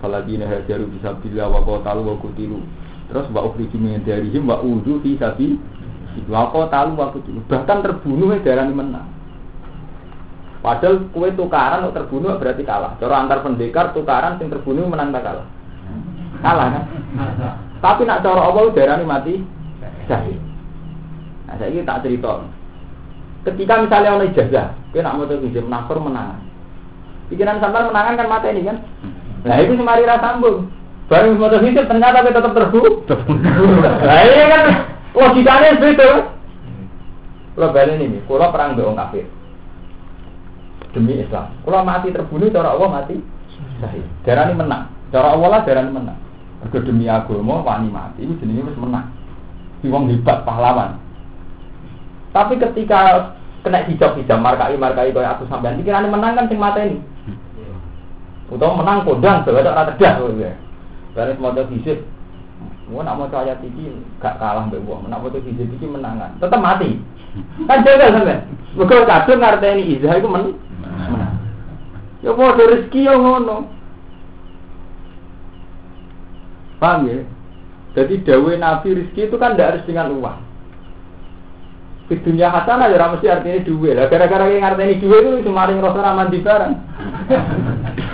Faladina hajaru bisa bila wa qatalu wa kutilu terus wa ukhriju min darihim wa udu fi sabi wa qatalu wa kutilu bahkan terbunuh darani menang. Padahal kue tukaran untuk terbunuh berarti kalah. Cara antar pendekar tukaran yang terbunuh menang tak kalah. Kalah kan? Tapi nak cara Allah darani mati syahid. Nah, saya ini tak cerita. Ketika misalnya orang ijazah, dia nak mau terus menafur menangan. Pikiran sampai menangan kan mata ini kan. Nah itu semari rasa sambung. Baru mau terus ternyata kita tetap terbunuh. Nah ini kan logikanya itu. Kalau balik ini, kalau perang dengan kafir demi Islam. Kalau mati terbunuh, cara Allah mati syahid. Darah ini menang. Cara Allah lah darah ini menang. Kalau demi agama wani mati, itu jenisnya harus menang di wong hebat pahlawan. Tapi ketika kena hijab-hijab markai markai kaya aku sampean pikirannya menang kan sing mata ini. Utawa menang kodang sebagai orang cerdas ya. Dari semua hijab Mau nak mau ayat tinggi gak kalah mbek wong, nak mau hijab iki menangan, tetap mati. Kan jaga sampean. Mergo kadung ngarteni izah iku men menang. Ya padha rezeki yo ngono. Paham ya? Jadi dawe Nabi rizki itu kan tidak harus dengan uang. Di dunia hasanah ya mesti artinya duit. Lah gara-gara yang artinya duit itu semarin rasa raman di barang.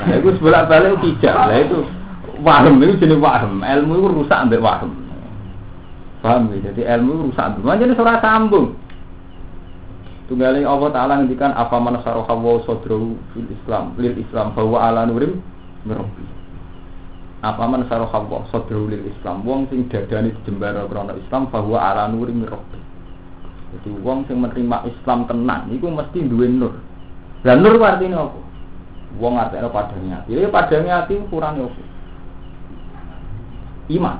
Nah, itu sebelah balik tidak. Lah itu waham itu jenis waham. Ilmu itu rusak ambek waham. Paham ya? Jadi ilmu itu rusak ambek. Jadi surah sambung. Tunggalin Allah Ta'ala ngendikan apa man saroha wa fil Islam lil Islam bahwa ala nurim merobbi apa man saroha wa sadrahu lil Islam. Wong sing dadani jembara krana Islam bahwa ala nuri jadi wong sing menerima Islam tenan iku mesti duwe nur. Lah nur artinya apa? Wong artinya padane ati. Ya padane ati ukurane apa? Iman.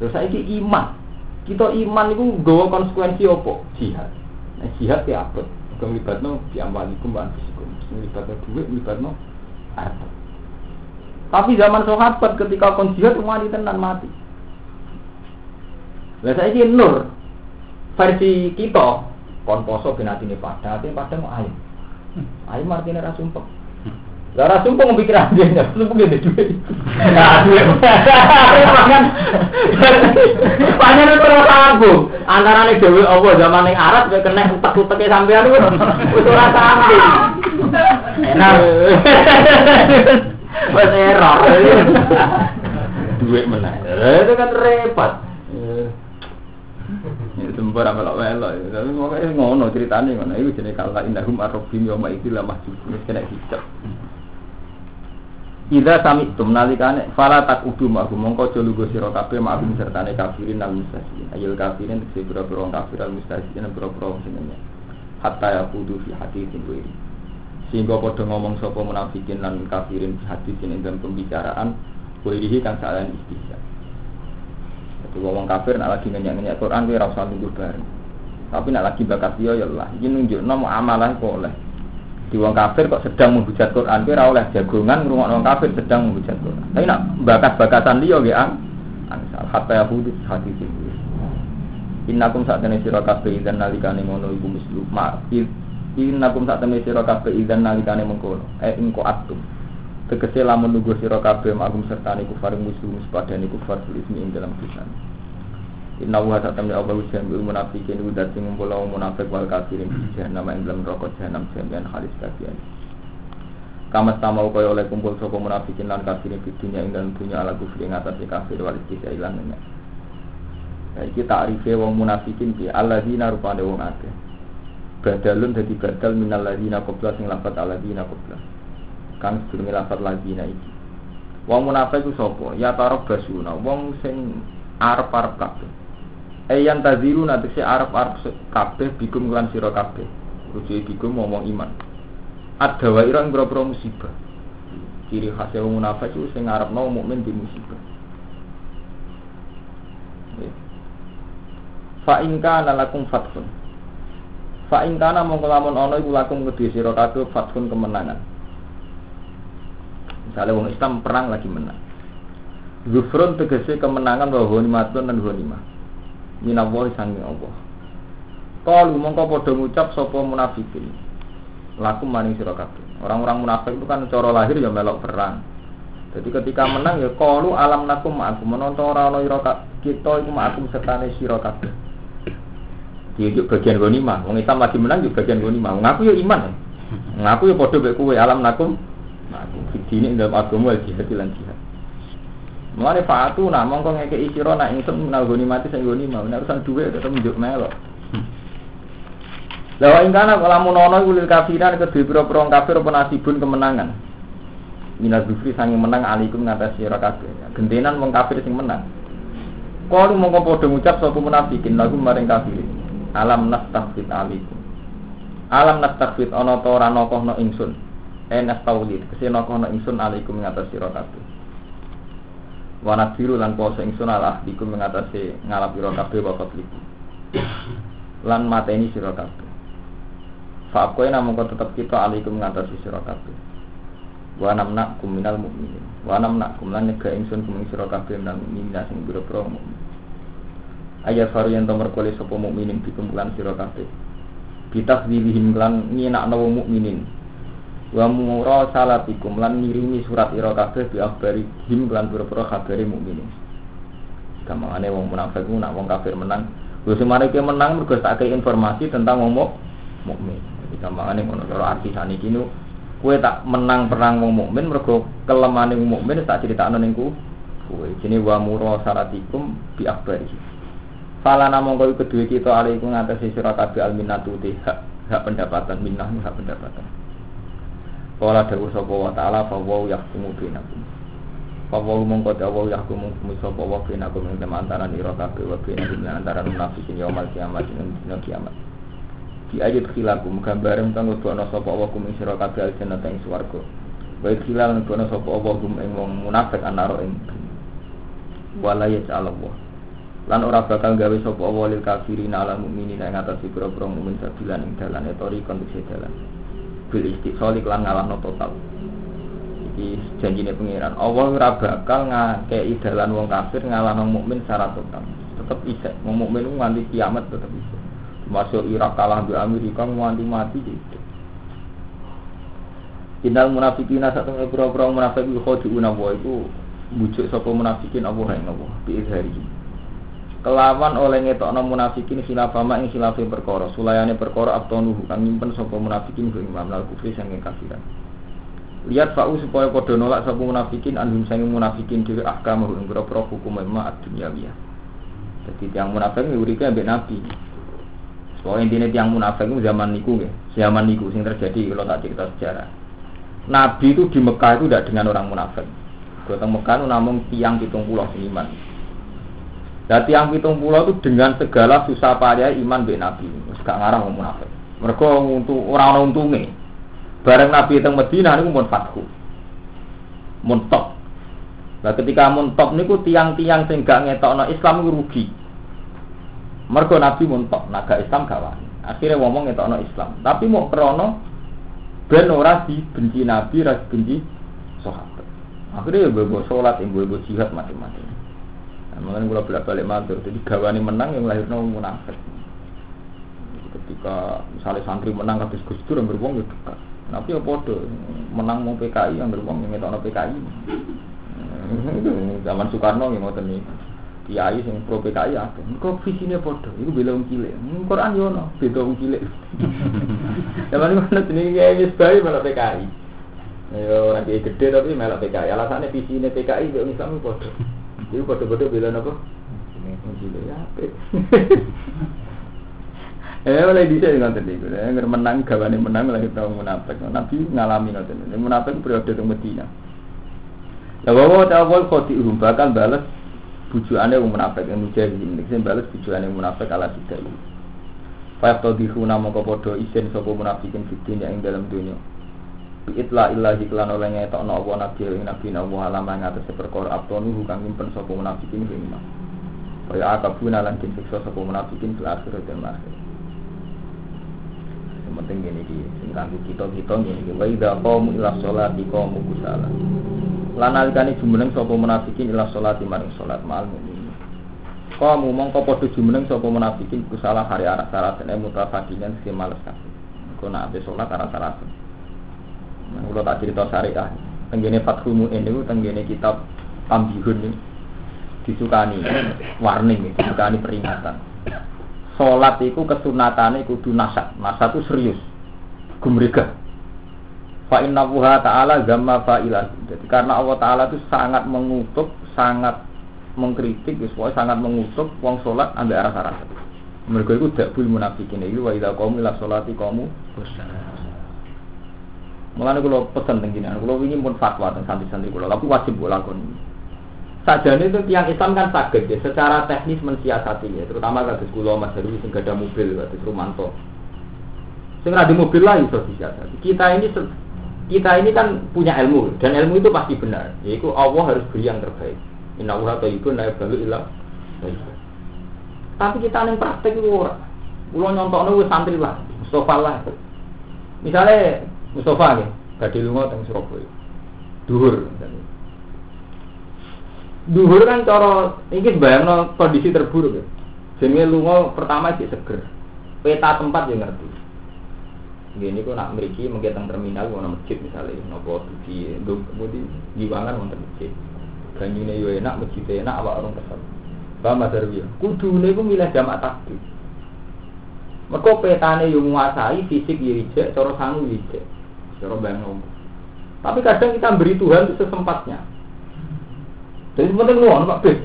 Terus saiki iman. Kita iman itu gawa konsekuensi apa? Jihad. Nah jihad ya apa kemlibatno diambalikum wa anfusikum. Melibatno duit melibatno harta tapi zaman sahabat ketika jihad wani tenan mati. Lah saiki nur versi kita kon poso ben atine padha, atine padha mau ayo. Ayo martine ra sumpek. Lah ra sumpek mikir aja, sumpek ngene duit. Nah, duit. Pangan. Pangan ora sambung. Antarane dhewe apa zaman ning Arab kowe kena utek-uteke sampean wis ora sambung. Enak. Wes error. Duit menang. Itu kan repot. Ya sempur apa lok melok. Tapi pokoke ngono ceritane ngono. Iku jenenge kala indahum arrobim yauma itu lah masjid. Wis kena hijab. Ida sami tum nalikane fala tak udu ma'hu mongko aja lugo sira kabeh ma'hum sertane kafirin al mustasiin. Ayil kafirin tegese pira-pira kafir al mustasiin pira-pira sing hatta ya kudu fi haditsin wiri sehingga pada ngomong sopo munafikin dan kafirin hadis ini dalam pembicaraan kulihi kan salah istihya jadi ngomong kafir nak lagi ngenyak-ngenyak Quran gue rasa tunggu bareng. Tapi nak lagi bakat dia ya ini nunjuk nama amalah kok oleh. Di wong kafir kok sedang menghujat Quran, kira oleh jagongan ngrungokno wong kafir sedang menghujat Quran. Tapi nak bakas-bakasan dia ge ang. Angsal hatta yahudi hati sih. Innakum saat ini sira kabeh idzan nalikane ngono iku mislu. Ma innakum saat ini sira kabeh idzan nalikane mengkono eh ingko atum tegese lamun nunggu sira kabeh magum serta niku faring musuh sepadane kufar ismi ing dalam pisan Inna wa satam ya Allah ujian bil munafikin udah sing ngumpul munafik wal kafirin nama ing dalam rokok jahanam jamian halis kafian. Kama sama kaya oleh kumpul sapa munafikin lan kafirin di dunia ing dalam dunia ala kufri ing atas kafir wal ilang nya. Ya iki takrife wong munafikin ki alladzina rupane wong akeh. Badalun dadi badal minal ladzina qabla sing lafat alladzina qabla. Kang sedurunge lafat ladzina iki. Wong munafik ku sapa? Ya tarab basuna, wong sing arep-arep kabeh. Ayan taziru nanti si Arab kabeh bikum lan siro kabeh. Rujuk bikum ngomong iman. Ada wa irang boro musibah. Ciri khasnya wong munafik itu sing Arab mau mukmin di musibah. Fa in kana lakum fathun. Fa in kana mongko lamun ana iku lakum kedhe sira kabeh fathun kemenangan. Misalnya wong Islam perang lagi menang. Zufrun tegese kemenangan bahwa honimatun dan honimah minallahi sangi Allah. Qalu mongko padha ngucap sapa munafikin. Laku maning sira kabeh. Orang-orang munafik itu kan cara lahir ya melok perang. Jadi ketika menang ya qalu alam nakum aku menonton ora ana kita iku ma'akum sertane sira kabeh. Juga bagian ghanimah. Wong Islam lagi menang juga bagian ghanimah. Ngaku ya iman. Ngaku ya padha mek kowe alam nakum. Aku fitine dalam agama jihad lan jihad. Mulane fatu nak mongko ngekeki sira nak ingsun menal goni mati sing goni mau nek urusan dhuwit tetep njuk melok. Lah wa ingkana lamun ana iku lil kafiran kedhe pira-pira kafir apa nasibun kemenangan. Minaz zufri sange menang alikum ngatas sira. Gentenan wong kafir sing menang. Kalau mongko padha ngucap sapa munafikin lagu maring kafir. Alam nastaghfir alikum. Alam nastaghfir ana ta ora nokohno ingsun. Enas taulid kese nokohno ingsun alikum ngatas sira kabeh. Wanat biru lan poso ingsun ala ahdiku mengatasi ngalap ira kabeh wa liku. Lan mateni sira kabeh. Fa kowe namung tetep kita alaikum mengatasi sira kabeh. Wa namna kuminal mukminin. Wa namna kum lan nyegah ingsun kuming sira kabeh biro-biro. Ayat faru yang tomer kole sapa mukminin dikumpulan sira kabeh. Bitakdzibihim lan nyinakno mukminin wa mura salatikum lan ngirimi surat ira kabeh bi akhbari him lan pira-pira kabare mukminin. Gampangane wong munafik nak wong kafir menang, lho semare ki menang mergo tak informasi tentang wong mukmin. Jadi gampangane ngono cara arti saniki nu kowe tak menang perang wong mukmin mergo kelemane wong mukmin tak critakno ning ku kowe. Jenenge wa mura salatikum bi akhbari. Fala namung kowe kedue kita alaikum ngatasi sira kabeh alminatu hak hak pendapatan minah hak pendapatan. Kala dawu sapa wa ta'ala fa wa yahkumu bainakum. Fa wa mongko dawu yahkumu sapa wa bainakum ing antara ira kabeh wa bainakum antara munafikin yaumul kiamat ing dina kiamat. Di ayat khilakum gambaran kang nuduhna sapa wa kum sira kabeh aljannah ing swarga. Wa khilal nuduhna sapa wa kum ing wong munafik anaro ing wala yaj'alallah lan ora bakal gawe sapa wa lil kafirin ala mukminin ing atas pira-pira mukmin sabilan ing dalan etori kondisi dalan. Bil istiqsali lan ngalahno total. Iki janjine pangeran. Allah ora bakal ngakei dalan wong kafir ngalahno mukmin secara total. Tetep isek. Wong mukmin nganti kiamat tetep isek. Masuk Irak kalah di Amerika nganti mati gitu Innal munafikin satu pura-pura munafik iku khodiuna wa iku bujuk sapa munafikin Allah ing Allah bi izhari kelawan oleh ngetokno munafikin khilafama ing khilafe perkara sulayane perkara abtonuhu kang nyimpen sapa munafikin ku imam al kufri sange kafiran lihat fa'u supaya padha nolak sapa munafikin anhum sange munafikin dhewe ahkam ing pira-pira hukum ma ad-dunyawiyah jadi tiang munafik nguripe ambek nabi Soalnya intinya tiang munafik itu zaman niku ya, zaman niku sing terjadi kalau tak cerita sejarah. Nabi itu di Mekah itu tidak dengan orang munafik. Kalau Mekah itu namun tiang hitung pulau seniman. Dan tiang pitung pulau itu dengan segala susah payah iman be Nabi. Gak ngarang ngomong munafik. Mereka untuk orang untungnya. Bareng Nabi teng Medina ini pun fatku. Muntok. Nah ketika muntok niku tiang-tiang sing gak ngetokno Islam rugi. Mergo Nabi muntok, naga Islam gak wani. Akhirnya ngomong ngetokno Islam. Tapi mau krono Ben ora dibenci Nabi, ora dibenci sahabat. Akhirnya ya sholat, yang bawa jihad macam-macam. Makanya kalau bolak balik matur, jadi gawani menang yang lahir nong munafik. Ketika misalnya santri menang habis Gus Dur yang beruang ya dekat. Tapi ya podo menang mau PKI yang beruang yang ngetok PKI. Zaman Soekarno yang mau nih kiai sing pro PKI ada. Kok visinya podo, itu bela wong cilik. Quran yo ono, beda wong cilik. Zaman mana jenenge kiai wis bae malah PKI. Yo ora gede tapi malah PKI. Alasannya visinya PKI yo Islam podo. Itu podo-podo bela napa? Cilik ya. Eh oleh bisa dengan tadi, ya menang gawane menang lagi tahu munafik. Nabi ngalami ngoten. Munafik periode teng Medina. Ya bahwa tawal khoti bakal balas bujuane wong munafik yang mujahidin. Nek balas bujuane munafik ala tidak. Fa tadihuna mongko padha isin sapa munafikin fitin yang dalam dunia. Itla illahi klan oleh ngetokno apa nabi ing nabi nabi alam yang atas perkara abtonu kang nyimpen sapa munafikin ing iman. Kaya akabuna lan siksa sapa munafikin fil akhirat dan akhir. Penting gini ki sing kanggo kita kita gini ki wa idza qamu ila sholati qamu kusala. Lan alikane jumeneng sapa munafikin ila sholati maring salat mal mukmin kamu mongko padha jumeneng sapa munafikin kusala hari arah salat ene mutafadinan si males kabeh. Kok nak ape salat arah salat kula tak cerita syariah tenggene Fathul Mu'in niku tenggene kitab Ambihun disukani warning disukani peringatan Sholat itu kesunatane kudu. Nasat itu serius. Gumrega. Fa inna wuha ta'ala gamma fa'ilan. Jadi karena Allah Ta'ala itu sangat mengutuk, sangat mengkritik, pokoknya sangat mengutuk wong sholat ambil arah arah. Mereka itu tidak boleh munafikin. Itu wa idha kamu ila sholati kamu Mulanya kalau pesan tentang kalau ingin pun fatwa tentang santri-santri kalau, aku wajib gue lakukan Sajane itu tiang Islam kan sakit ya, secara teknis mensiasati ya, terutama kados kula Mas Heru sing ada mobil kados Rumanto. Sing di mobil lah itu disiasati. Kita ini kita ini kan punya ilmu dan ilmu itu pasti benar. Yaitu Allah harus beri yang terbaik. Inna Allah tayyibun la yaqbalu illa Tapi kita yang praktek itu ora. Kula nyontokno wis santri lah, Mustafa lah. Misalnya Mustafa ya, badhe lunga teng Surabaya. Duhur Duhur kan cara ini bayang kondisi terburuk ya. Jenenge lunga pertama sih seger. Peta tempat ya ngerti. Gini kok nak meriki mungkin teng terminal mau masjid misalnya, nopo di di giwangan wonten masjid. Banyune yo enak, masjid enak, awak orang kesel. Paham Mas Darwi? Kudune ku milih jamak takdir. Mergo petane yo nguasai fisik yo ijek, cara sangu ijek. Cara bayang Tapi kadang kita beri Tuhan itu sesempatnya. Jadi penting lu Pak Bis.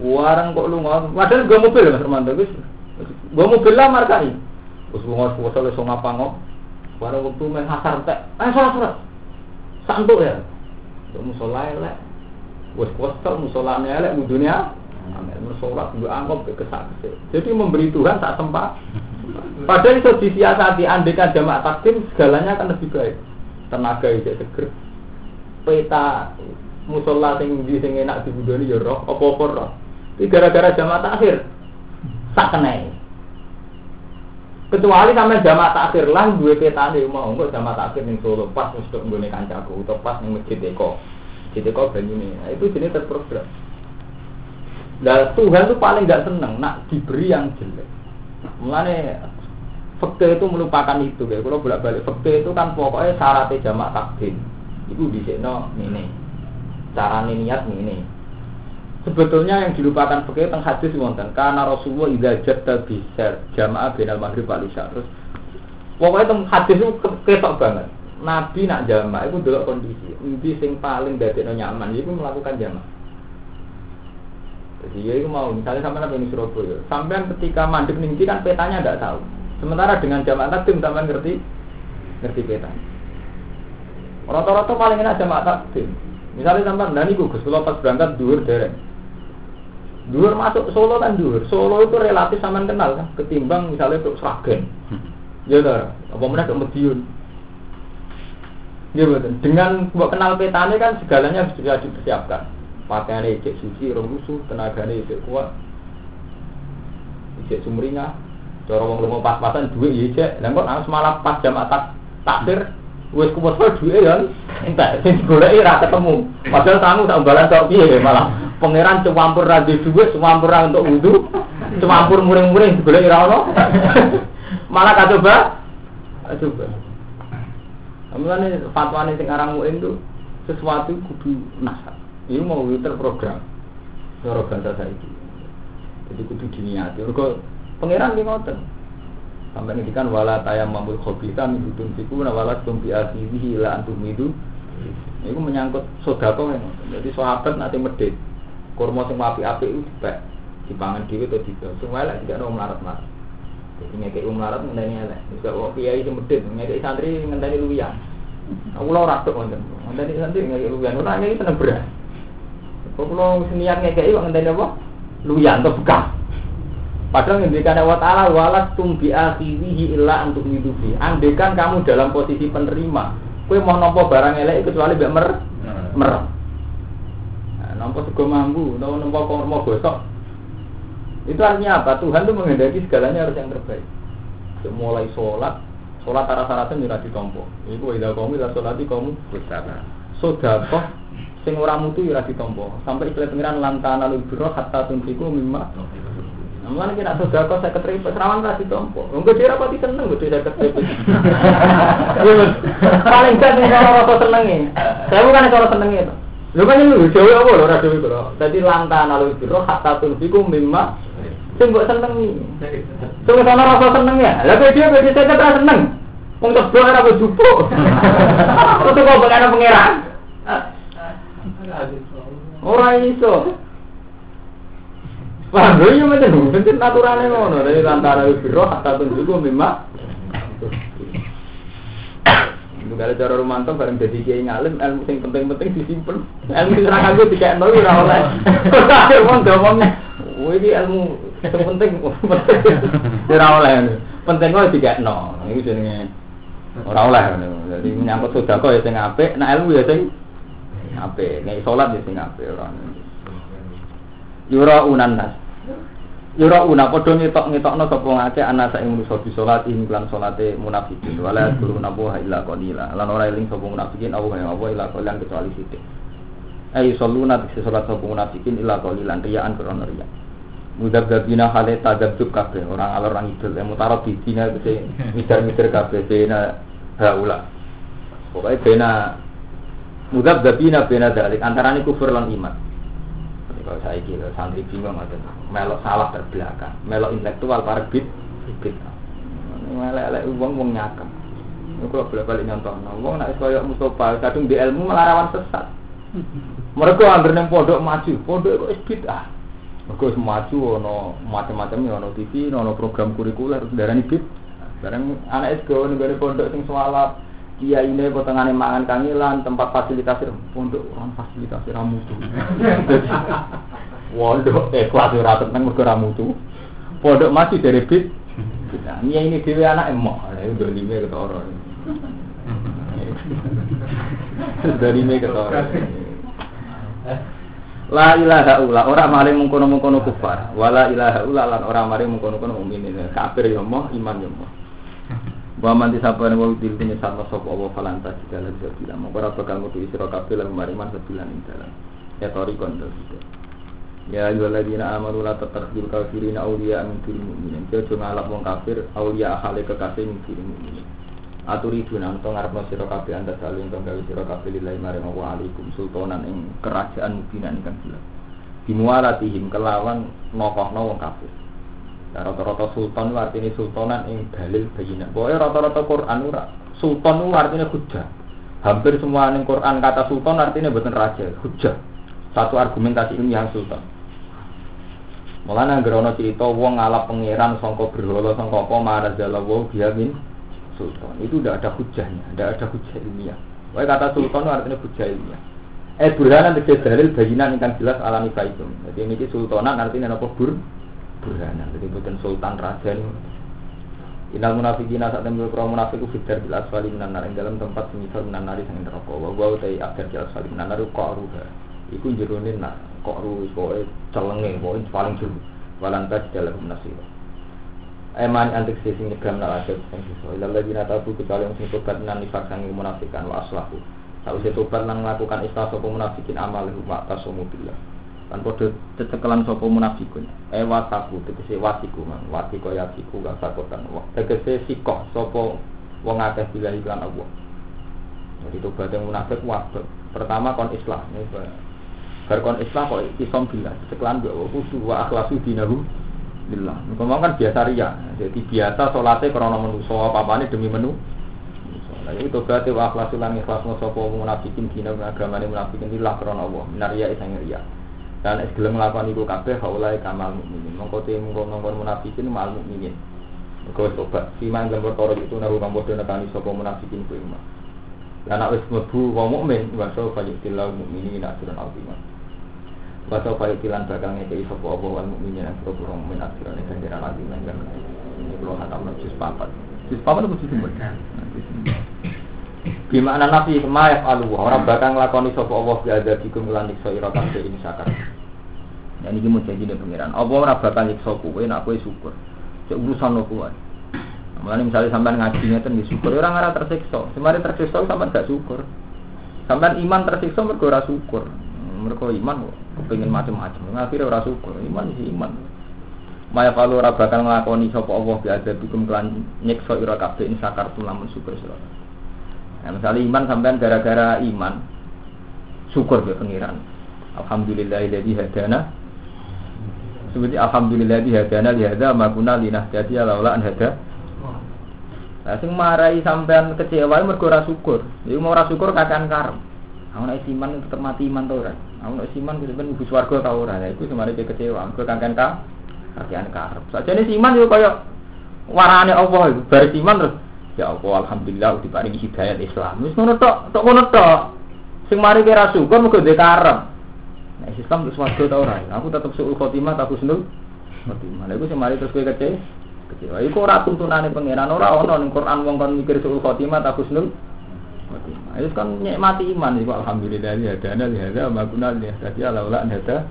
Warang kok lu ngono. Padahal gua mobil Mas Romanto wis. Gua mobil lah markai. Wis lunga puasa wis ngapa ngop. Warang waktu main hasar tek. Eh salah salah. Santuk ya. Gua musola elek. Wis puasa musolane elek dunia. Amin musola gua anggap ke kesak. Jadi memberi Tuhan tak sempat. Padahal itu disiasati andekan jamaah takdim segalanya akan lebih baik. Tenaga itu seger. Peta musola sing di sing enak dibudoni ya roh apa-apa roh. Iki gara-gara jamaah takhir. Sak kenai. Kecuali sampai jamaah takhir lah duwe petane mau engko jamaah takhir ning Solo pas tok nggone kancaku utawa pas ning Masjid Eko. Masjid Eko. Nah, itu jenis terprogram. Nah, Tuhan itu paling gak seneng nak diberi yang jelek. Mulane fakta itu melupakan itu ya. Kalau bolak-balik fakta itu kan pokoknya syaratnya jamak takdim. Itu di sini ini cara niat ini. Sebetulnya yang dilupakan fakir tentang hadis wonten karena Rasulullah idza jadda bisar jamaah binal maghrib wal. Terus pokoknya tentang hadis itu ketok banget. Nabi nak jamaah itu dulu kondisi. Nabi sing paling dari nyaman itu melakukan jamaah. Jadi ya itu mau misalnya sampai nabi Surabaya, sampai ketika mandek ninggi kan petanya tidak tahu. Sementara dengan jamaah takdim sampai ngerti ngerti petanya. Rata-rata paling enak jamaah takdim. Misalnya sampai nani gugus, kalau pas berangkat duhur dereng. Duhur masuk Solo kan duhur. Solo itu relatif sama kenal kan, ketimbang misalnya untuk Sragen. Ya udah, apa mana ke Medion. Ya betul. Dengan buat kenal petane kan segalanya sudah dipersiapkan. Pakaiannya cek suci, rong rusuh, tenaganya cek kuat, cek sumringah. Cara wong lumo pas-pasan duit ya cek. Dan kok malah pas jam atas takdir wis kumpul duwe ya entek sing digoleki ra ketemu. Padahal sangu tak balan tok piye malah pangeran cuwampur ra duwe dhuwit, cuwampur ra untuk wudu, cuwampur muring-muring digoleki ra ono. malah kacoba coba. Mulane fatwane sing aran muin itu sesuatu kudu nasab. Ini mau terprogram. Cara bahasa saiki. Jadi kudu diniati. Mergo pangeran ki ngoten. Sampai ngendikan wala tayam mamul khobita min hudun fiku na wala tumpi akhirihi ila antum itu. Itu menyangkut sodako yang Jadi sahabat nanti medit. Kurma sing api-api itu dibak. Dipangan dhewe atau tidak. Semua elek tidak ono melarat-melarat. Jadi ngekei um melarat ngenteni elek. Wis kok kiai sing medit, ngekei santri ngenteni luwian. Aku lho ora tok santri ngekei luwian. Ora ngekei seneng beras. Kok kula senian ngekei kok ngenteni apa? Luwian atau bekas. Padahal ngendikan Allah Ta'ala walas tumbi akhirihi illa untuk hidupi. Andekan kamu dalam posisi penerima, kue mau nompo barang elek kecuali biar mer hmm. mer. Nah, nompo sego mambu, nompo nompo kormo gosok. Itu artinya apa? Tuhan tuh menghendaki segalanya harus yang terbaik. Mulai sholat, sholat arah syaratnya di tompo. Iku ida kamu ida di kamu besar. Sodakoh sing ora mutu ora ditompo. Sampai istilah pengiran lantana lubiro hatta tuntiku mimma Mulane kira sudah kok saya keterima serawan ra ditompo. Engko dia rapati seneng gede saya keterima. Paling gak ning ora rasa senenge. Saya bukan ora senenge itu. Lho kan lu dhewe apa lho ora dhewe kok. Dadi lantan alu biro hatta tunfiku mimma sing mbok senengi. Sing ana rasa seneng ya. Lah kok dia kok saya keterima seneng. Wong tebak ora kok jupuk. Kok kok pengen pangeran. Ora iso. Wah, lho iya macam itu, penting naturalnya ngono. Dari antara biro hatta tunjuku. Itu kalau cara romanto bareng jadi kiai ngalim, ilmu sing penting-penting disimpan. Ilmu sing aku tiga nol ora oleh. Akhir wong ngomongnya, oh ini ilmu sing penting, ora oleh. Penting kok nol. Ini jenenge ora oleh. Jadi menyangkut sedekah ya sing apik, nah ilmu ya sing apik. Nek salat ya sing apik ora. Yura unan nas. Yura una padha ngetok ngetokno sapa ngake ana sak ing manusa salat ing lan salate munafikin wala kulo nabu illa qalila lan ora eling sapa munafikin apa yang apa illa qalilan kecuali sithik. Ai saluna tik salat sapa munafikin illa qalilan riyaan krono riya. Mudabdabina hale tadabdub kabeh orang alor orang idul yang mutara bidina bisa mitar-mitar kabeh bena haula. Pokoknya bena mudabdabina bena dalik antarane kufur lan iman. Kalau saya kira santri bingung ada melok salah terbelakang, melok intelektual para bit bit. Melek-elek uang uang nyakam. Ini kalau boleh balik nyontoh, uang nak kaya Mustafa, kadung di ilmu malah rawan sesat. Mereka hampir neng pondok maju, pondok itu bid ah. Mereka maju, ono macam-macamnya, ono TV, ono program kurikuler, darah ini bid. Barang anak SGO negara pondok sing swalap, Iya ini potongan mangan kangilan, tempat fasilitasi pondok orang fasilitasi ramu tuh. Pondok eh kelas ora tenang mergo ramu tuh. Pondok masih dari bit. Nah, ini dewi anak emok, itu udah lima ketoro. Dari lima ketoro. La ilaha illa orang maring mengkono-mengkono kufar. Wala ilaha illa lan ora maring mengkono-mengkono mukmin. Kafir ya iman ya. Wa man disabane wa dil dene sama sapa Allah falanta segala sabila. Mongko ora bakal metu isra kabeh lan mariman sebilan ing dalan. Ya tori kondo Ya ayyuhalladzina amanu la tattakhidul kafirina awliya min dunil mu'minin. Ojo ngalap wong kafir awliya ahale kekasih min dunil mu'minin. Aturi dunan to ngarepno sira kabeh anda saling to gawe sira kabeh lillahi maring Allah alaikum sultanan ing kerajaan mubinan ingkang jelas. Bimualatihim kelawan nokohno wong kafir. Nah, rata-rata sultan itu artinya sultanan yang dalil bayinah. Pokoknya rata-rata Quran itu sultan itu artinya hujah. Hampir semua yang Quran kata sultan artinya bukan raja, hujah. Satu argumentasi ilmiah sultan. Mulanya gerono cerita wong ngalap pangeran songko berhala songko apa marah jalawo biamin sultan. Itu tidak ada hujahnya, tidak ada hujah ilmiah. Pokoknya kata sultan artinya hujah ilmiah. Eh burhanan tegese dalil bayinan yang jelas alami itu. Jadi ini sultanan artinya apa bur burhanan. Jadi bukan sultan raja ini. Inal munafikin saat tembil kura munafiku fitar bil asfali minan nar dalam tempat semisal minan nari sang neraka. Wa wa utai akhir bil asfali minan nar ruha. Iku jeronin nak kok ru pokoke celenge pokoke paling jero. Walan tas dalam nasir. Eman antik sing nyegam nak asyik sing sisa. Ila lagi nata bu kecuali yang sing tobat nan nifak sang munafikan wa aslahu. Sausé tobat nang melakukan istilah sapa munafikin amal huma tasomu billah. Lan padha cecekelan sapa munafikun. E wasaku tegese wasiku man. Wati kaya siku gak sakotan. Tegese sikoh sapa wong akeh bilah iklan Allah. Jadi tobat yang munafik. Pertama kon islah. Bar kon islah kok isom bilah. Cecekelan mbek kudu wa akhlasu dinahu Billah. Ngomong kan biasa ria. Jadi biasa sholatnya karena menuso apa ini demi menu. Nah itu berarti wa akhlasu lan ikhlas sapa munafikin dina agamane munafikin lillah karena Allah. Minaria isang ria. Dan es gelem nglakoni iku kabeh haulai kamal mukminin. Mongko te mongko ngomong munafikin mal mukminin. Kau coba, siman perkara itu nahu kamu bodoh nekani sopo munafikin ku iman. Lah nak wis mlebu wong mukmin, wa mukminin ajran azimah. Baca kaya tilan bakal ngekei sopo apa wal mukminin yang suruh burung min akhiran ini ganjaran lagi kan ini belum hatam nabi papat sis papat itu sis Gimana nabi semayaf alu orang bakal ngelakoni sopo Allah biada dikum ngelandik soira kabeh ini sakar. Ya ini mau nih pengiran. Allah orang bakal nyiksa kowe nak kowe syukur. Cek urusan lo kuat. Mulane misalnya sampean ngaji ngeten nggih syukur orang ora tersiksa. Semari tersiksa sampean gak syukur. Sampean iman tersiksa mergo ora syukur mereka iman kepingin macam-macam akhirnya ora syukur iman sih iman Maya kalau ora bakal nglakoni sapa Allah bi bikum kelan nyiksa ira kabeh in sakar lamun syukur sira. Nah, misalnya iman sampean gara-gara iman syukur be pengiran. Alhamdulillahilladzi hadana. Seperti alhamdulilladzi hadana li hadza ma kunna linahtadiya laula an hada. Nah, sing marai sampean kecewa mergo syukur. Iku mau ora syukur kakan karep. Aku nek iman tetep mati iman to ora. Aku nek iman kudu ben ibu swarga ta ora. Ya iku semare kecewa. Aku kangen ka kakean karep. Sajane iman yo kaya warane Allah iku. Bar iman terus ya Allah alhamdulillah diparingi hidayat Islam. Wis ngono tok, tok ngono tok. Sing mari kira syukur mergo ndek karep. Nek Islam terus swarga ta ora. Aku tetep suul khotimah tak husnul khotimah. Lha iku sing mari terus kowe kecewa. Kecewa iku ora tuntunane pangeran ora ana ning Quran wong kon mikir suul khotimah tak husnul khotimah. Itu kan nikmati iman itu alhamdulillah ya dana lihat ya maguna lihat saja laula ada.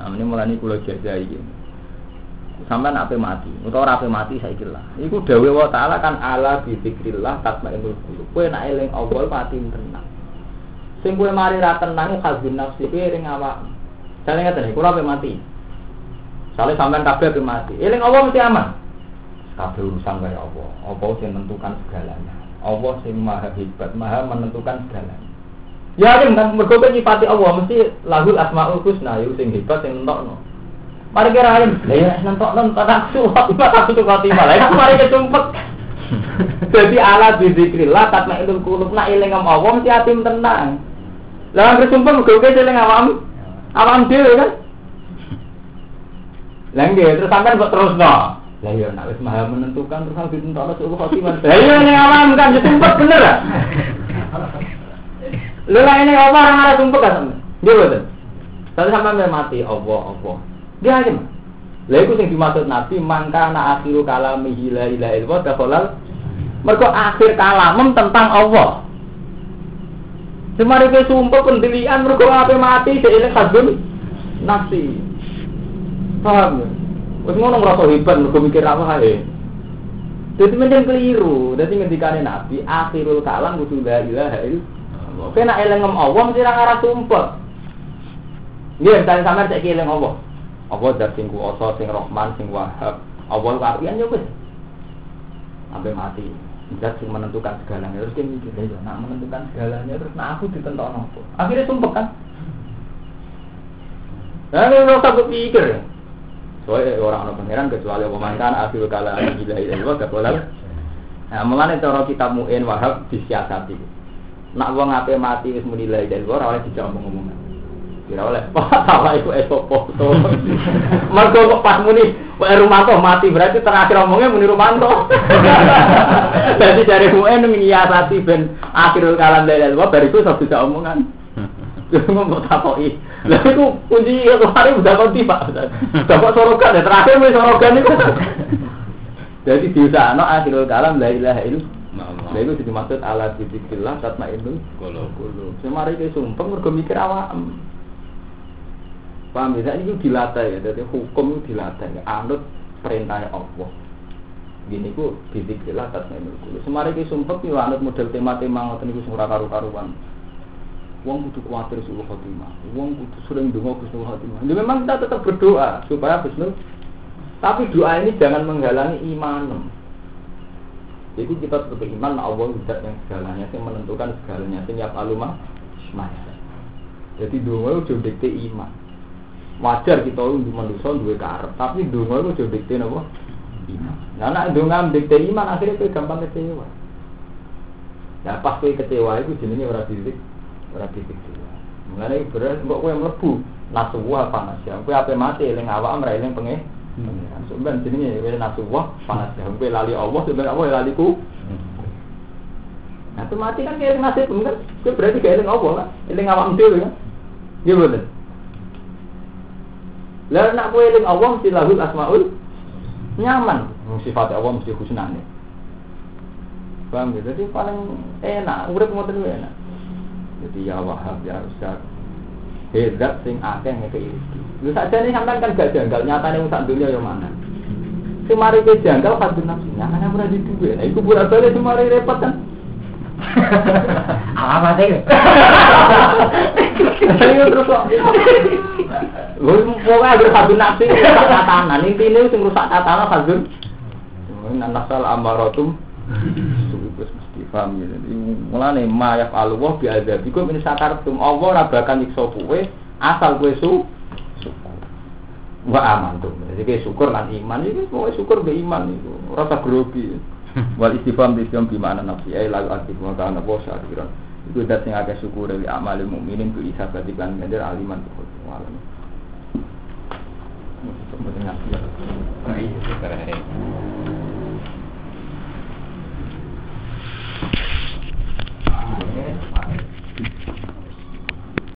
Nah ini mulai kulo jajai. Sampai nape mati, atau rapi mati saya kira. Iku dawe wa taala kan ala bi zikrillah tatmainul qulub. Kowe nak eling Allah mati tenang. Sing kowe mari ra tenang khazin nafsi kowe ring awak. Jane ngeten kula ape mati. Sale sampean kabeh ape mati. Eling Allah mesti aman. Kabeh urusan kaya Allah. Allah sing menentukan segalanya. Allah sing maha hebat, maha menentukan segalanya. Ya kan mergo nyifati Allah mesti lahul asmaul husna yo sing hebat sing nentokno. Mari kira alim, lah ya nentokno tak su, tak su khotimah. Lah iku mari ketumpet. Jadi ala bizikrillah tatmainul qulub nak eling Allah mesti atim tenang. Lah anggere sumpah kowe eling awam. Awam dhewe kan. Lah nggih terus sampean kok terusno. Lah iya nak wis maha menentukan terus harus ditentukan suruh khotimah. Lah iya ning awam kan ya sumpah bener lah. Lha ini apa orang arah sumpah kan sampe. Nggih boten. Tapi sampean mati Allah Allah. Dia mah. Lah iku sing dimaksud Nabi mangka na akhiru kalamihi la ilaha illallah dakhalal mergo akhir kalamem tentang Allah. Semari ke sumpah pendirian mergo ape mati seiling kadun nafsi. Paham ya? Wis ngono ngrasa hebat mergo mikir apa ae. Dadi mending keliru. Dadi ngendikane Nabi akhirul kalam kudu la ilaha illallah. Oke nak eling ngem Allah mesti ra ngarah sumpah. Nggih, misalnya sampean cek eling Allah. Allah dat sing kuasa, sing Rahman, sing Wahab. Allah kapian ya wis. Sampai mati. Zat sing menentukan segalanya. Terus dia mikir ya nak menentukan segalanya terus nak aku ditentokno apa? Akhirnya sumpah kan? Nah ini rasa berpikir ya. Soalnya orang orang pangeran kecuali pemantan akhir kala gila ilah gak boleh. Nah mengenai cara kitab muin wahab disiasati. Nak wong ape mati wis muni la ilaha illallah dijawab ngomongan kira oleh pak salah iku esopo? To mergo kok pas muni wae rumanto mati berarti terakhir omongnya muni rumanto jadi dari muin nyiasati ben akhirul kalam la ilaha illallah bariku sok bisa omongan. Ngomong takoki. Lha iku kunci kemarin udah kok tiba dapat sorogan ya terakhir muni sorogan itu jadi diusahano akhirul kalam la ilaha illallah. Nah, itu dimaksud ala dzikrillah tatmainnul qulub. Semari ke sumpah mergo mikir awak. Paham ya? Ini dilatih ya, jadi hukum itu dilatih. Ya. Anut perintahnya Allah. Gini ku bidzikrillah tasmaul qulub. Semari ki sumpek yo anut model tema-tema ngoten niku sing ora karu-karuan. Wong kudu kuatir suul khotimah. Wong kudu sering donga husnul khotimah. Ya memang kita tetap berdoa supaya husnul. Tapi doa ini jangan menghalangi iman. Jadi kita tetap beriman Allah tidak yang segalanya, yang menentukan segalanya, yang alumah masa. Jadi donga itu dikte iman. Wajar kita untuk manusia dua karep, tapi donga itu dikte apa? Iman. Nah, nak donga dikte iman akhirnya itu gampang kecewa. Nah, pas kowe kecewa itu jenenge ora didik ora dipikir. Mulane bener kok kowe mlebu nasuwa panas ya. Kowe ape mati eling awak ora eling pengen. Hmm. Sebenarnya jenenge kowe nasuwa panas ya. Kowe lali Allah sebenarnya Allah lali ku. Nah, itu mati kan kayak nasib kan. Berarti kayak eling Allah kan. Eling awak dhewe kan. Iya bener. Lah nak kowe eling Allah mesti lahul asmaul nyaman. Sifat Allah mesti husnane. Paham gitu? Jadi paling enak, urip ngoten enak. Jadi ya Wahab ya Ustaz. Hedat sing akeh ngekei rezeki. Lu saja nih sampean kan gak janggal nyatane wong sak dunia yo mana. Sing mari ke janggal hadun nafsi. Nyatane ora di duwe. Nah iku bolak balik sing mari repot kan. Sih? Ayo terus kok. Hadun nafsi rusak tatanan. Intine sing rusak tatanan hadun. Nanasal amaratum Wis mesti paham ya. Mulane mayaf Allah bi adzabikum in sakartum. Allah ora bakal nyiksa kowe asal kowe su. Wa amantum. Jadi kowe syukur lan iman iki kowe syukur be iman iku. Ora usah grogi. Wal istifham istifham bi ma'na nafsi ay la aktif wa kana wa syakiran. Iku dat sing akeh syukur dari amal mukminin ku isa ngender aliman tuh. Walam.